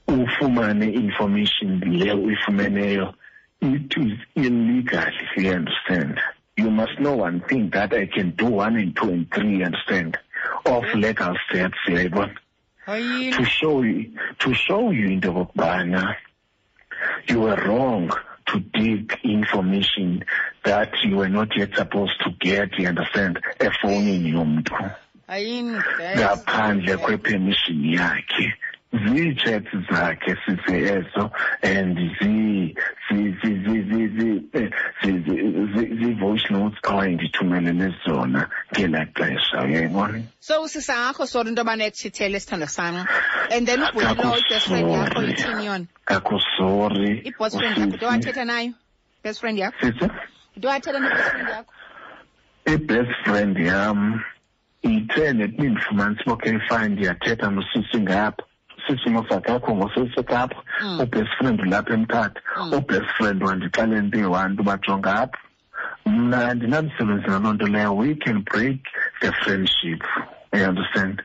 [SPEAKER 2] ufumane information le uyifumeneyo it is illegal if you understand. You must know one thing that i can do one and two and three you understand of legal steps yayibona
[SPEAKER 1] Hayini.
[SPEAKER 2] to show you to show you into yokokubana you were wrong to dig information that you were not yet supposed to get you understand efowunini yomntu. Ngaphandle kwe-permission yakhe zii-chats zakhe sise ezo and zi- zi- zi- zi- zi- zi- eh, zi- zi- zi- zii-voice notes awayendithumelele zona ngelaa xesha uyayibona?
[SPEAKER 1] So usisa akho sorry into yobana ekuchithele sithando sam and then ubhuti lo i-best friend yakho
[SPEAKER 2] Akasorry.
[SPEAKER 1] ithini yona
[SPEAKER 2] akusori
[SPEAKER 1] i-best friend yakho ude wathetha nayo? Best friend yakho?
[SPEAKER 2] Sise
[SPEAKER 1] ude wathetha ne-best friend yakho?
[SPEAKER 2] I-best friend yam ithe neti ndifumanisa uba okay fine ndiyathetha nosisi ngapha. Usisi mosakakho ngosisi kapha
[SPEAKER 1] Mm.
[SPEAKER 2] ubest friend ulapha emthatha.
[SPEAKER 1] Mm.
[SPEAKER 2] ubest friend wandixelela into eyi-one nto bajonga apha. Mna andinamsebenzi naloo nto leyo. We can break the friendship. You understand?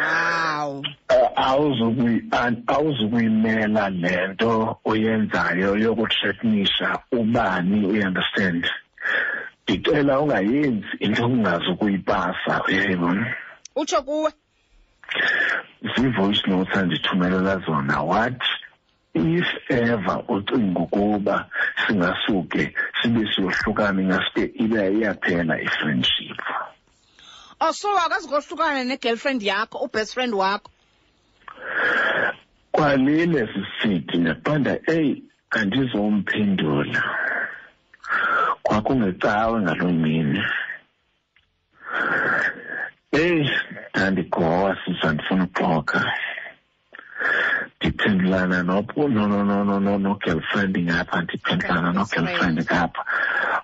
[SPEAKER 1] Wow.
[SPEAKER 2] Uh, awuzukuyi- an- awuzukuyimela le nto oyenzayo yokuthretnisha ubani uyiunderstand ndicela ungayenzi into ongazi ukuyipasa uyayibona?
[SPEAKER 1] Utsho kuwe.
[SPEAKER 2] Zii-voice notes andithumelela zona. Wathi if ever ucinga ukuba singasuke sibe siyohlukana ingasuke ibe iyaphela i-friendship?
[SPEAKER 1] Oh so akazi kohlukana ne-girlfriend yakho ubest friend wakho?
[SPEAKER 2] Kwalile sisithi ndaqonda eyi andizomphendula. Kwakungecawe ngaloo mini. Eyi ndandigowa sisa ndifuna uxoka ndiphendulana no- no- no- no- no- no- no-girlfriend ngapha ndiphendulana no-girlfriend ngapha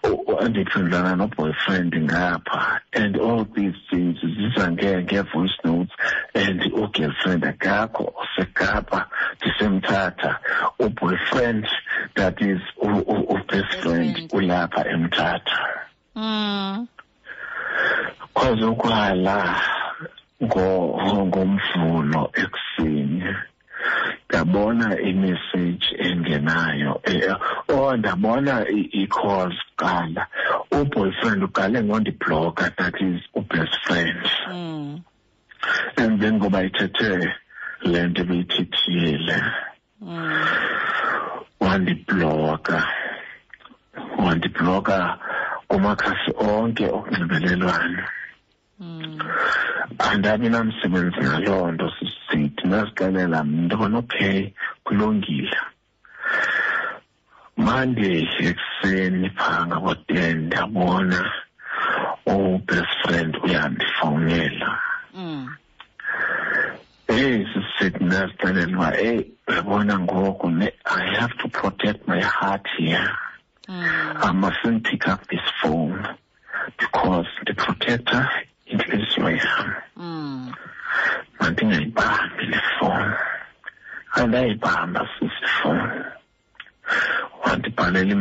[SPEAKER 2] U- u- ndiphendulana no-boyfriend ngapha. And all these things ziza nge- nge-voice notes. And u-girlfriend akakho usekapa ndisemthatha. U-boyfriend that is u-best friend ulapha emthatha.
[SPEAKER 1] Mm.
[SPEAKER 2] kwaze ukwala ngomvulo ekuseni ndabona imessage engenayo or ndabona i-calls kuqala uboyfriend uqale ngondibloka that is ubest friend
[SPEAKER 1] Mm.
[SPEAKER 2] and then ngoba ithethe le nto beyithethile
[SPEAKER 1] Mm.
[SPEAKER 2] wandibloka wandibloka kumakhasi onke okunxibelelwano. Andabi namsebenzi ngaloo nto sisithi ndazixelela mntona okay kulungile monday ekuseni phaa ngabo-ten ndabona ubest friend uyandifowunela
[SPEAKER 1] Mm.
[SPEAKER 2] hey sisithi ndazixelela uba eyi uyabona ngoku ne- i have to protect my heart here
[SPEAKER 1] Mm.
[SPEAKER 2] I mustn't pick up this phone because ndiprotecta intliziyo yam
[SPEAKER 1] Mm.
[SPEAKER 2] mandingayibambi le fowuni andayibamba sisifowuni wandibhalela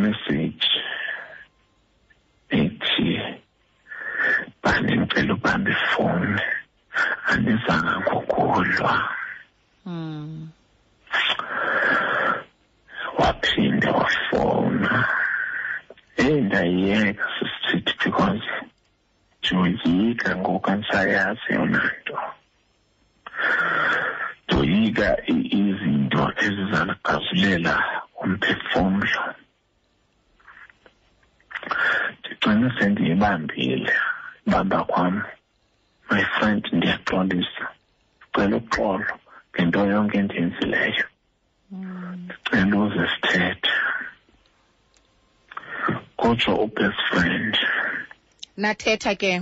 [SPEAKER 1] nathetha ke.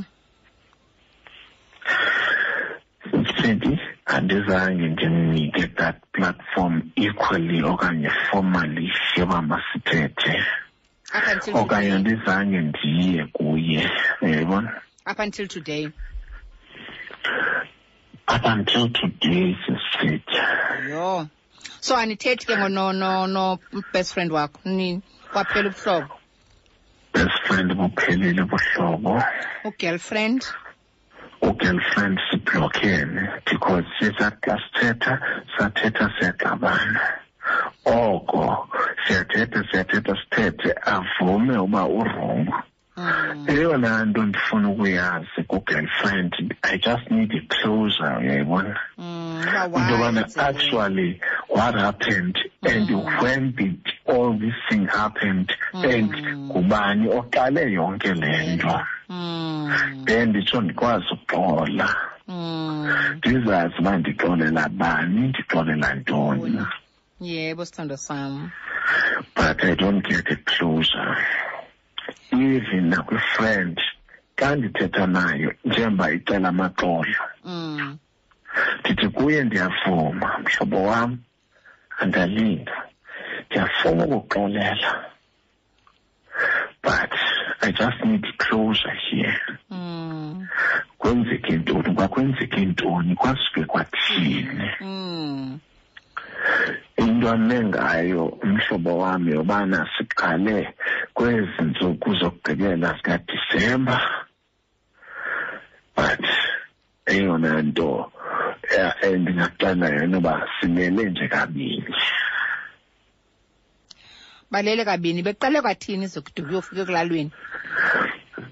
[SPEAKER 2] Sithi andizange ndimnike that platform equally okanye formally yoba masithethe. Okanye andizange ndiye kuye uyayibona?
[SPEAKER 1] Up until today.
[SPEAKER 2] Up until today sisithi
[SPEAKER 1] yho so anithethi ke ngono no no best friend wakho. Ni kwaphela ubuhlobo
[SPEAKER 2] best friend buphelile ubuhlobo
[SPEAKER 1] ugirlfriend
[SPEAKER 2] ugirlfriend siblokhene because sisathi xa sithetha sathetha siyaxabana oko siyathetha siyathetha sithethe avume uba urongo
[SPEAKER 1] Mm.
[SPEAKER 2] Eyona nto ndifuna ukuyazi kugirlfriend i just need a closure uyayibona
[SPEAKER 1] Mm.
[SPEAKER 2] into yobana actually what happened and
[SPEAKER 1] Mm.
[SPEAKER 2] when did all this thing happened and
[SPEAKER 1] Mm.
[SPEAKER 2] ngubani oqale yonke le nto
[SPEAKER 1] Mm.
[SPEAKER 2] then nditsho ndikwazi ukuxola
[SPEAKER 1] Mm.
[SPEAKER 2] ndizazi uba ndixolela bani ndixolela ntoni
[SPEAKER 1] yebo sithando sam
[SPEAKER 2] but i don't get a closure even nakwi-friend xa ndithetha nayo njengoba icela amaxolo.
[SPEAKER 1] Mm.
[SPEAKER 2] ndithi kuye ndiyavuma mhlobo wam andalinda ndiyafuna ukuxolela. But i just need closure here.
[SPEAKER 1] Mm.
[SPEAKER 2] kwenzeke ntoni? Kwakwenzeke ntoni? Kwasuke kwathini?
[SPEAKER 1] Mm.
[SPEAKER 2] into anengayo umhlobo wami yobana siqale kwezi ntsuku zokugqibela zikadisemba but eyona nto eh, endingaxela yona uba simele nje kabini.
[SPEAKER 1] Balele kabini beqale kwathini? Zokuduka uyofika ekulalweni.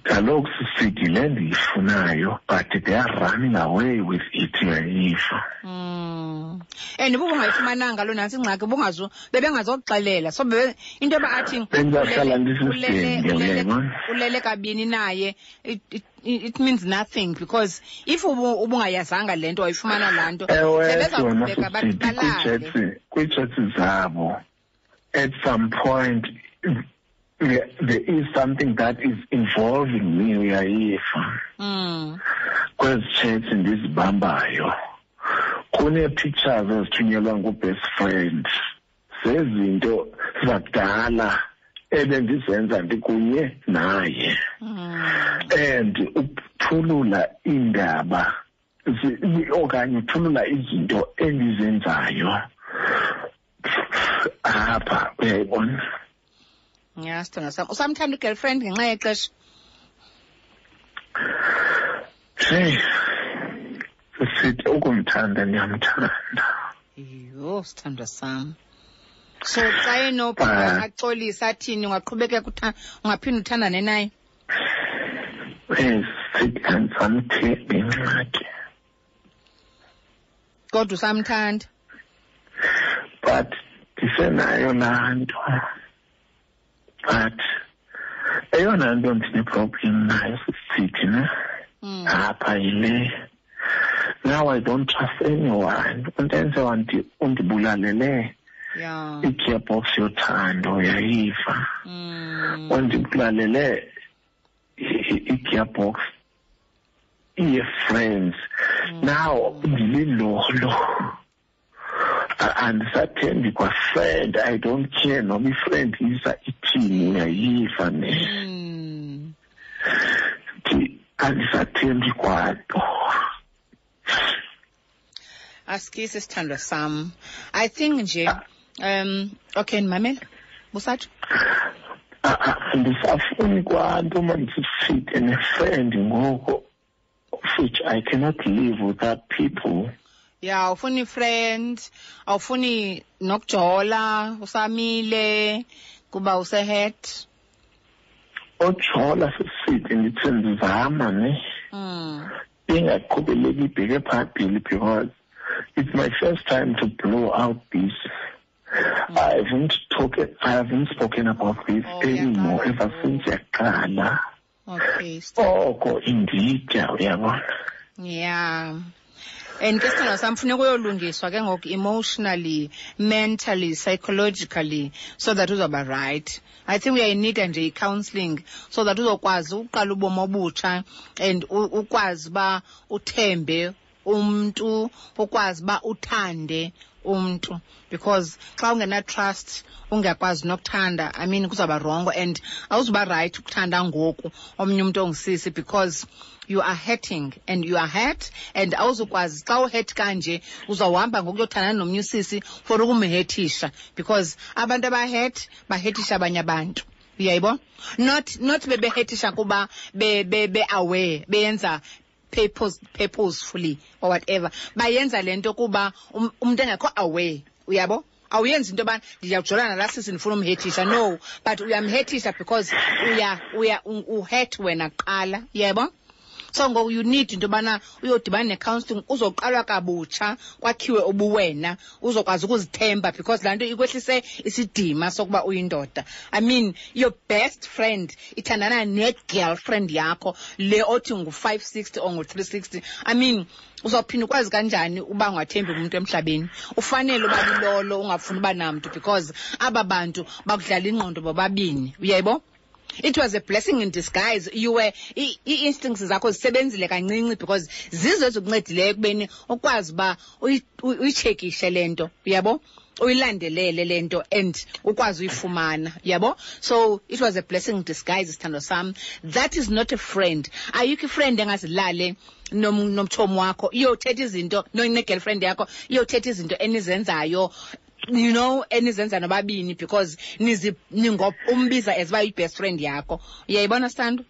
[SPEAKER 2] Kaloku sisithi le ndiyifunayo but they are running away with it uyayiva
[SPEAKER 1] Mm. and ubungayifumananga loo nantsi ingxaki ubungazo bebengazokuxelela so bebe into yoba athi
[SPEAKER 2] Bendizahlala
[SPEAKER 1] ulele-
[SPEAKER 2] ndisisinde,
[SPEAKER 1] ulele- ulele-
[SPEAKER 2] uyayibona?
[SPEAKER 1] ulele kabini naye it, it, it means nothing because if ubu- ubungayazanga le nto wayifumana laa nto
[SPEAKER 2] ewe
[SPEAKER 1] sebezawuqhubeka
[SPEAKER 2] yona
[SPEAKER 1] bathi
[SPEAKER 2] sisithi
[SPEAKER 1] balale
[SPEAKER 2] kwiitshetsi kwiitshetsi zabo at some point there, there is something that is involving me uyayiva
[SPEAKER 1] Mm.
[SPEAKER 2] kwezi chats ndizibambayo kunee-pictures ezithunyelwa ngubest friend. Zezinto zakudala ebendizenza ndikunye naye.
[SPEAKER 1] Mm.
[SPEAKER 2] and ukuthulula iindaba zi- okanye uthulula izinto endizenzayo. Apha uyayibona?
[SPEAKER 1] Ya sithando sam usamthanda ugirlfriend ngenxa yexesha.
[SPEAKER 2] Hey sithi ukumthanda ndiyamthanda.
[SPEAKER 1] Yho sithandwa sam. So xa enophinda
[SPEAKER 2] Ah.
[SPEAKER 1] axolisa athini ungaqhubekeka utha- ungaphinda uthandane naye?
[SPEAKER 2] Sithi andizamthembi ingxaki
[SPEAKER 1] kodwa usamthanda?
[SPEAKER 2] But ndisenayo laa nto. But eyona nto ndineproblem nayo sisithi ne?
[SPEAKER 1] Mm.
[SPEAKER 2] apha yile now i don't trust anyone. Untenze wandi undibulalele
[SPEAKER 1] ya.
[SPEAKER 2] i-gearbox yothando yayiva.
[SPEAKER 1] Mm.
[SPEAKER 2] undibulalele i- i- i-gearbox iye-friends. Now ndililolo. A- andisathembi kwafriend i don't care. Noba ifriend isa ithini uyayiva ne.
[SPEAKER 1] Mm.
[SPEAKER 2] Ndi- andisathembi kwanto
[SPEAKER 1] asikisi sithandwa sam i think nje um okay ndimamela busatsho
[SPEAKER 2] ndisafuni a- andisafuni kwanto mandisifite ne-friend ngoko which i cannot live without people
[SPEAKER 1] ya awufuni friend awufuni nokujola usamile kuba usehet
[SPEAKER 2] ojola sisithi ndithi ndizama ne.
[SPEAKER 1] Mm.
[SPEAKER 2] ingaqhubeleki ibheke phambili because it's my first time to blow out this. I haven't talked I haven't spoken about this
[SPEAKER 1] Oh,
[SPEAKER 2] anymore
[SPEAKER 1] uyaqala
[SPEAKER 2] ever since yaqala.
[SPEAKER 1] Okay
[SPEAKER 2] oko inditya uyabona.
[SPEAKER 1] Yeah. And ke sithandwa sam funeka uyolungiswa ke ngoku emotionally mentally psychologically so that uzawuba right. I think uyayinida nje i-counselling so that uzokwazi uqala ubomi obutsha and ukwazi uba uthembe umntu ukwazi uba uthande umntu. Because xa ungena-trust ungakwazi nokuthanda i mean kuzawuba rongo and awuzuba right ukuthanda ngoku omnye umntu ongisisi because you are hurting and you are hurt and awuzukwazi. Xa uhurt kanje uzawuhamba ngokuyothandana nomnye usisi for ukumhethisha because abantu abahurt bahethisha abanye abantu. Uyayibona not not bebehethisha kuba be be be beyenza purpose purposefully or whatever. Bayenza le nto kuba um- umuntu engekho aware uyabo? Awuyenzi into yobana ndiyawujolana nalaa sisi ndifuna umhethisha no but uyamhethisha because uya uya uhet wena kuqala yebo so ngoku you need into yobana uyodibana ne-counselling uzoqalwa kabutsha kwakhiwe ubuwena uzokwazi ukuzithemba because laa nto ikwehlise isidima sokuba uyindoda. I mean your best friend ithandana ne-girlfriend yakho le othi ngu-five sixty or ngu-three sixty i mean uzawuphinda ukwazi kanjani uba ungathembi umuntu emhlabeni? Ufanele uba lilolo ungafuni uba namntu because aba bantu bakudlala ingqondo bobabini uyayibo it was a blessing in disguise. You were i- i-instincts zakho zisebenzile kancinci because zizo ezikuncedileyo ekubeni ukwazi uba uyi- uyi- uyitshekishe le nto uyabo uyilandelele le nto and ukwazi uyifumana yabo? So it was a blessing in disguise sithando sam. That is not a friend. Ayikho ifriend engazilale nom- nomtshomi wakho. Iyothetha izinto no- ne-girlfriend yakho iyothetha izinto enizenzayo you know enizenza nobabini because nizi ningo umbiza as uba yi-best friend yakho. Uyayibona sithando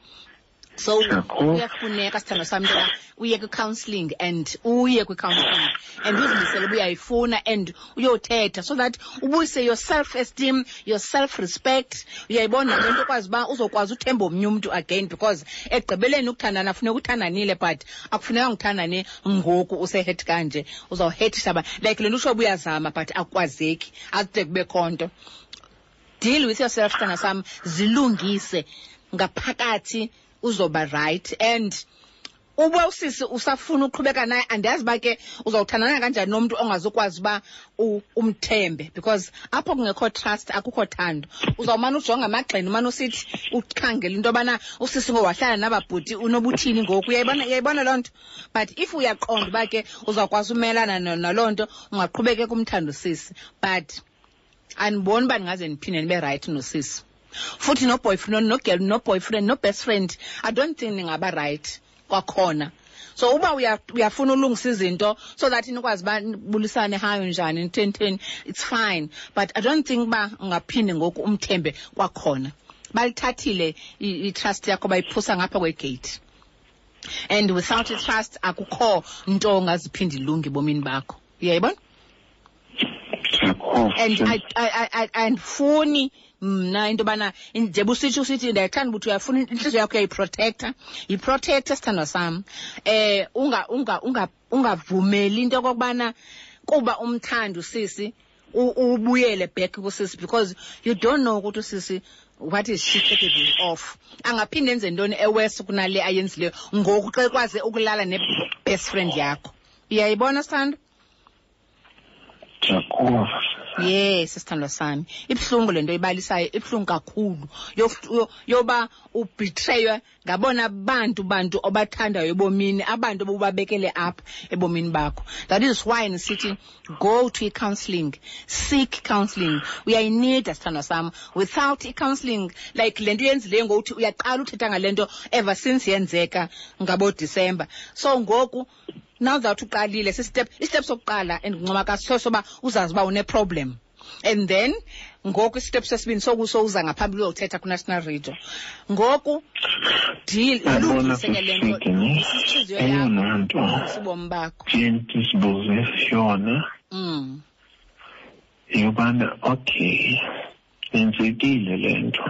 [SPEAKER 1] so kuyafuneka sithando sam into yoba uye kwi-counselling and uye kwi-counselling and uzimisele uba uyayifuna and uyothetha so that ubuyise your self esteem your self respect uyayibona le nto okwazi uba uzokwazi uthemba omnye umntu again because ekugqibeleni ukuthandana funeka uthandanile but akufuneka ngithandane ngoku usehet kanje. Uzawuhethisha ba like le nto usho uba uyazama but akukwazeki akude kubekho nto deal with yourself sithanda sam zilungise ngaphakathi uzoba right. And uba usisi usafuna uqhubeka naye andiyazi uba ke uzawuthandana kanjani nomntu ongazukwazi uba umthembe. Because apho kungekho trust akukho thando. Uzawumane ujonga amagxeni umane usithi ukhangela into yobana usisi ngowahlala nababhuti unobuthini ngoku. Uyayibona loo nto? But if uyaqonda uba ke uzawukwazi umelana na- naloo nto ungaqhubekeka umthanda usisi. But andiboni uba ndingaze ndiphinde ndibe right nosisi futhi no-boyfriend no-girl no-boyfriend no-best friend. I don't think ningaba right kwakhona. So uba uya- uyafuna ulungisa izinto so that nikwazi uba nibulisane hayo njani nitheni theni it's fine. But i don't think uba ungaphinde ngoku umthembe kwakhona. Balithathile i-trust yakho bayiphusa ngapha kwegate. And without i-trust akukho nto ongaziphinde ilunge ebomini bakho. Uyayibona and
[SPEAKER 2] sis.
[SPEAKER 1] I- I- I- I- andifuni mna into yobana njeba usitsho usithi ndiyathanda ukuthi uyafuna intliziyo yakho uyayiprotecta. Yiprotecte sithandwa sam. Eh unga unga unga ungavumeli into okokubana kuba umthanda usisi u- ubuyele back kusisi because you don't know ukuthi usisi what is she capable of. Angaphinde enze ntoni ewesi kunale ayenzileyo ngoku xa ekwazi ukulala ne-best friend yakho. Uyayibona sithando?
[SPEAKER 2] Ndiyakuva
[SPEAKER 1] yes sithandwa sami. Ibuhlungu lento ibalisayo ibuhlungu kakhulu. Yof- yo- yoba ubhitreywe ngabona bantu bantu obathandayo ebomini abantu obubabekele apha ebomini bakho. That is why nisithi go to i-counselling seek counselling. Uyayinida sithandwa sam without i-counselling like le nto uyenzileyo ngokuthi uyaqala uthetha ngale nto ever since yenzeka ngabodisemba so ngoku now that uqalile sisitep isitep sokuqala endincoma kaso soba uzazi uba une-problem and then ngoku isitep sesibini sokuso uza ngaphambili uyothetha kunational radio. Ngoku deal
[SPEAKER 2] yabona
[SPEAKER 1] ilungise ke le nto
[SPEAKER 2] eyona
[SPEAKER 1] yakho
[SPEAKER 2] nto
[SPEAKER 1] sibomi bakho.
[SPEAKER 2] Ndiye ndisibuze yona
[SPEAKER 1] mm.
[SPEAKER 2] yobana okay yenzekile le nto.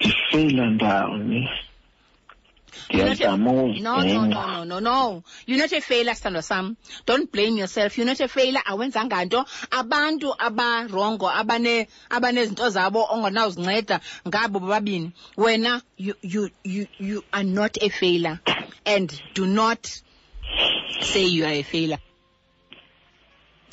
[SPEAKER 2] Ndifeyila ndawoni. Ndiyazama
[SPEAKER 1] No, no, no, no, no, no. You're not a failure, Sandra Sam. Don't blame yourself. You're not a failure. Awenzanga nto. Abantu abarongo abane abanezinto zabo ongenawuzinceda ngabo bobabini. Wena you you you you are not a failure and do not say you are a failure.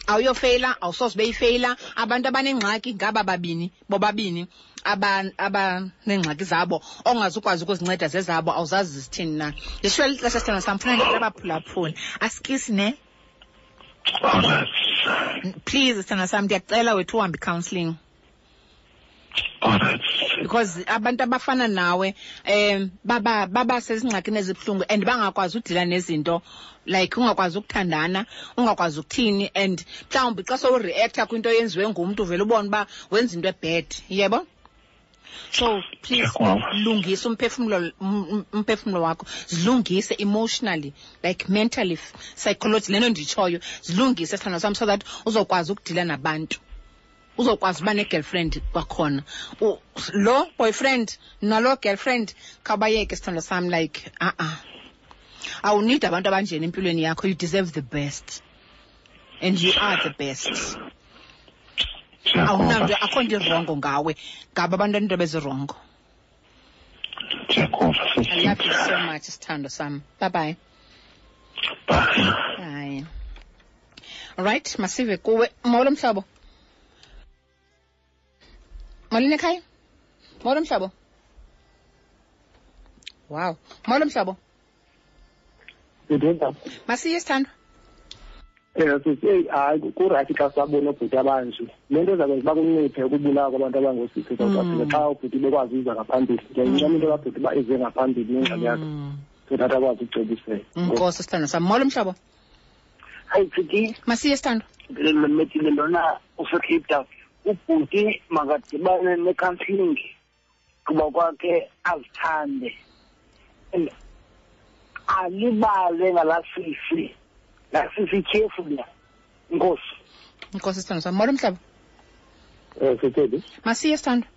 [SPEAKER 1] awuyofeyila awusoze beyifeyila abantu abanengxaki ngaba babini bobabini abaneengxaki zabo ongazukwazi ukuzinceda zezabo awuzazi zithini na. Ndishwele ixesha sithanda samfuna funa ndicela abaphulaphula asikisi ne? Please sithanda sam ndiyacela wethu uhambe i-counselling. Because abantu abafana nawe um baba baba sezingxakini ezibuhlungu and bangakwazi udila nezinto like ungakwazi ukuthandana ungakwazi ukuthini and mhlawumbi xa sowureactha kwinto eyenziwe ngumntu uvele ubone uba wenza into ebad yebo so please
[SPEAKER 2] Ndiyakuva.
[SPEAKER 1] lungisa umphefumlo um- um- umphefumlo wakho. Zilungise emotionally like mentally psychology lento nditshoyo. Zilungise sithando sam so that uzokwazi ukudila nabantu. Uzokwazi uba ne-girlfriend kwakhona. Lo boyfriend nalo girlfriend khawubayeke sithando sam like a-a. Awunidi abantu abanjeni empilweni yakho you deserve the best. And you are the best awunanto akho nto irongo ngawe. Ngabo abantu into bezirongo i love you so much sithando sam bye bye.
[SPEAKER 2] Bye.
[SPEAKER 1] Hayi right masive kuwe. Molo mhlobo? Molini ekhaya? Molo mhlobo? Wow. Molo mhlobo? Masiye sithandwa
[SPEAKER 3] um sithi eyi hayi kurayithi xa sabona obhuti abanje. Le nto zakwenza uba kunciphe ukubulawa kwabantu abangoosisi south africa xa ubhuti bekwazi uza ngaphambili. Ndiyayincama into kabhuti uba eze ngaphambili nengxaki yakhe. So that akwazi ukucebisela
[SPEAKER 1] nkosi sithando sam. Molo mhlobo.
[SPEAKER 4] Hayi futhi
[SPEAKER 1] masiye sithando.
[SPEAKER 4] Ndimethile lona usecape town ubhuti makadibane ne-counseling kuba kwakhe azithande. And alibale ngalasisi lasisi ityhefu la inkosi
[SPEAKER 1] inkosi sithandwa sam molo mhlobo
[SPEAKER 3] um sitheni
[SPEAKER 1] masiye sithandwa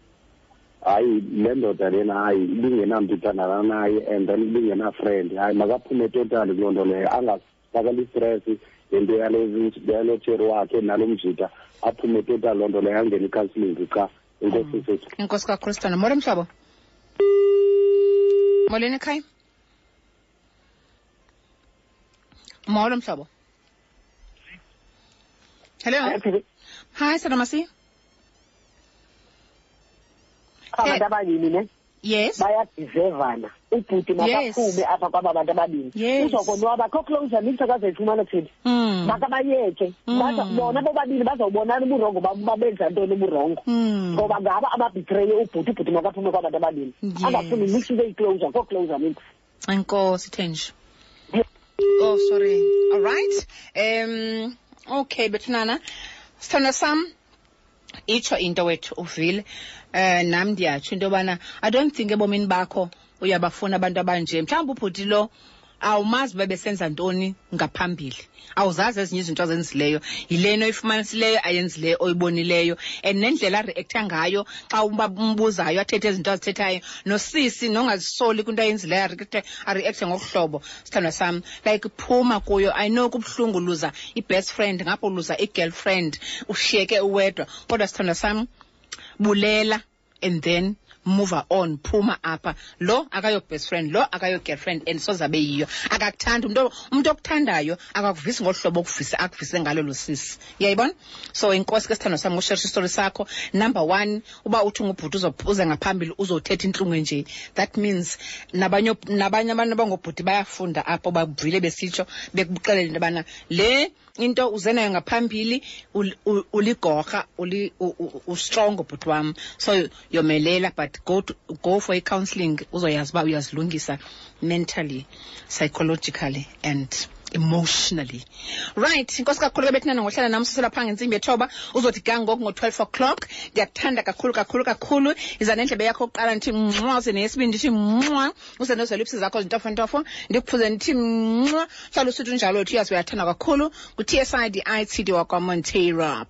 [SPEAKER 3] hayi le ndoda lena hayi ibingenamntu ithandana naye and then ibingenafriend. Hayi makaphume totali kuloo nto leyo. Angafakali istress ngento yale yalo tsheri wakhe nalo mjita aphume totali loo nto leyo angene icounseling qha inkosi sethu
[SPEAKER 1] inkosi kakhulu sithandwa molo mhlobo molweni ekhaya. Molo mhlobo hello? Hi sithandwa masiye
[SPEAKER 4] abantu ababini ne?
[SPEAKER 1] Yes.
[SPEAKER 4] Bayadizevana. Ubhuti makaphume apha kwaba bantu ababini
[SPEAKER 1] Yes.
[SPEAKER 4] uzokonwaba kho closer nithi akazayifumana theni
[SPEAKER 1] Mm.
[SPEAKER 4] makabayeke.
[SPEAKER 1] Mm.
[SPEAKER 4] Baza- bona bobabini bazawubonana uburongo babo babenza ntoni uburongo?
[SPEAKER 1] Mm.
[SPEAKER 4] ngoba ngaba ababhitreye ubhuti ubhuti makaphume kwabantu ababini
[SPEAKER 1] Yes.
[SPEAKER 4] angafuni nithi ibe yicloser kho closer nithi
[SPEAKER 1] Enkosi Thenji. Oh sorry. All right. Um okay bethunana. Sithanda sam itsho into wethu uvile um nam ndiyatsho into yobana i don't think ebomini bakho uyabafuna abantu abanje mhlawumbi ubhuti lo awumazi uba besenza ntoni ngaphambili. Awuzazi ezinye izinto azenzileyo. Yilena oyifumanisileyo ayenzileyo oyibonileyo. And nendlela areacta ngayo xa umbuzayo athethe izinto azithethayo nosisi nongazisoli kwinto ayenzileyo areacte ngokuhlobo sithandwa sam. Like phuma kuyo. Know kubuhlungu luza i-best friend ngapho luza i-girlfriend. Ushiyeke uwedwa. Kodwa sithandwa sam bulela and then move on phuma apha. Lo akayo best friend lo akayo girlfriend and sozabe yiyo. Akakuthandi umuntu umuntu okuthandayo akakuvisi ngohlobo okuvisa akuvise ngalo lo sisi. Uyayibona so inkosi ke sithando sami usherisha istori sakho. Number one uba uthi ngubhuti uzo- uze ngaphambili uzothetha intlungu enje. That means nabanye nabanye abantu abangobhuti bayafunda apho bavile besitsho bekuxelele into yobana le into uze nayo ngaphambili uligorha uli- u- u- ustrong ubhuti wam. So yomelela but go, to, go for i-counselling uzoyazi uba uyazilungisa mentally psychologically and emotionally. Right inkosi kakhulu ke bethinana ngohlala nam susela phaa ngentsimbi yethoba uzothi ga ngo-twelve o'clock. Ndiyakuthanda kakhulu kakhulu kakhulu. Iza nendlebe yakho yokuqala ndithi mnxwa uze neyesibini ndithi mnxwa uze zakho zintofontofo ndikuphuze ndithi mnxwa hlala usithi unjalo uthi uyazi uyathanda kakhulu. Ku-t s i d i t d wakwamontera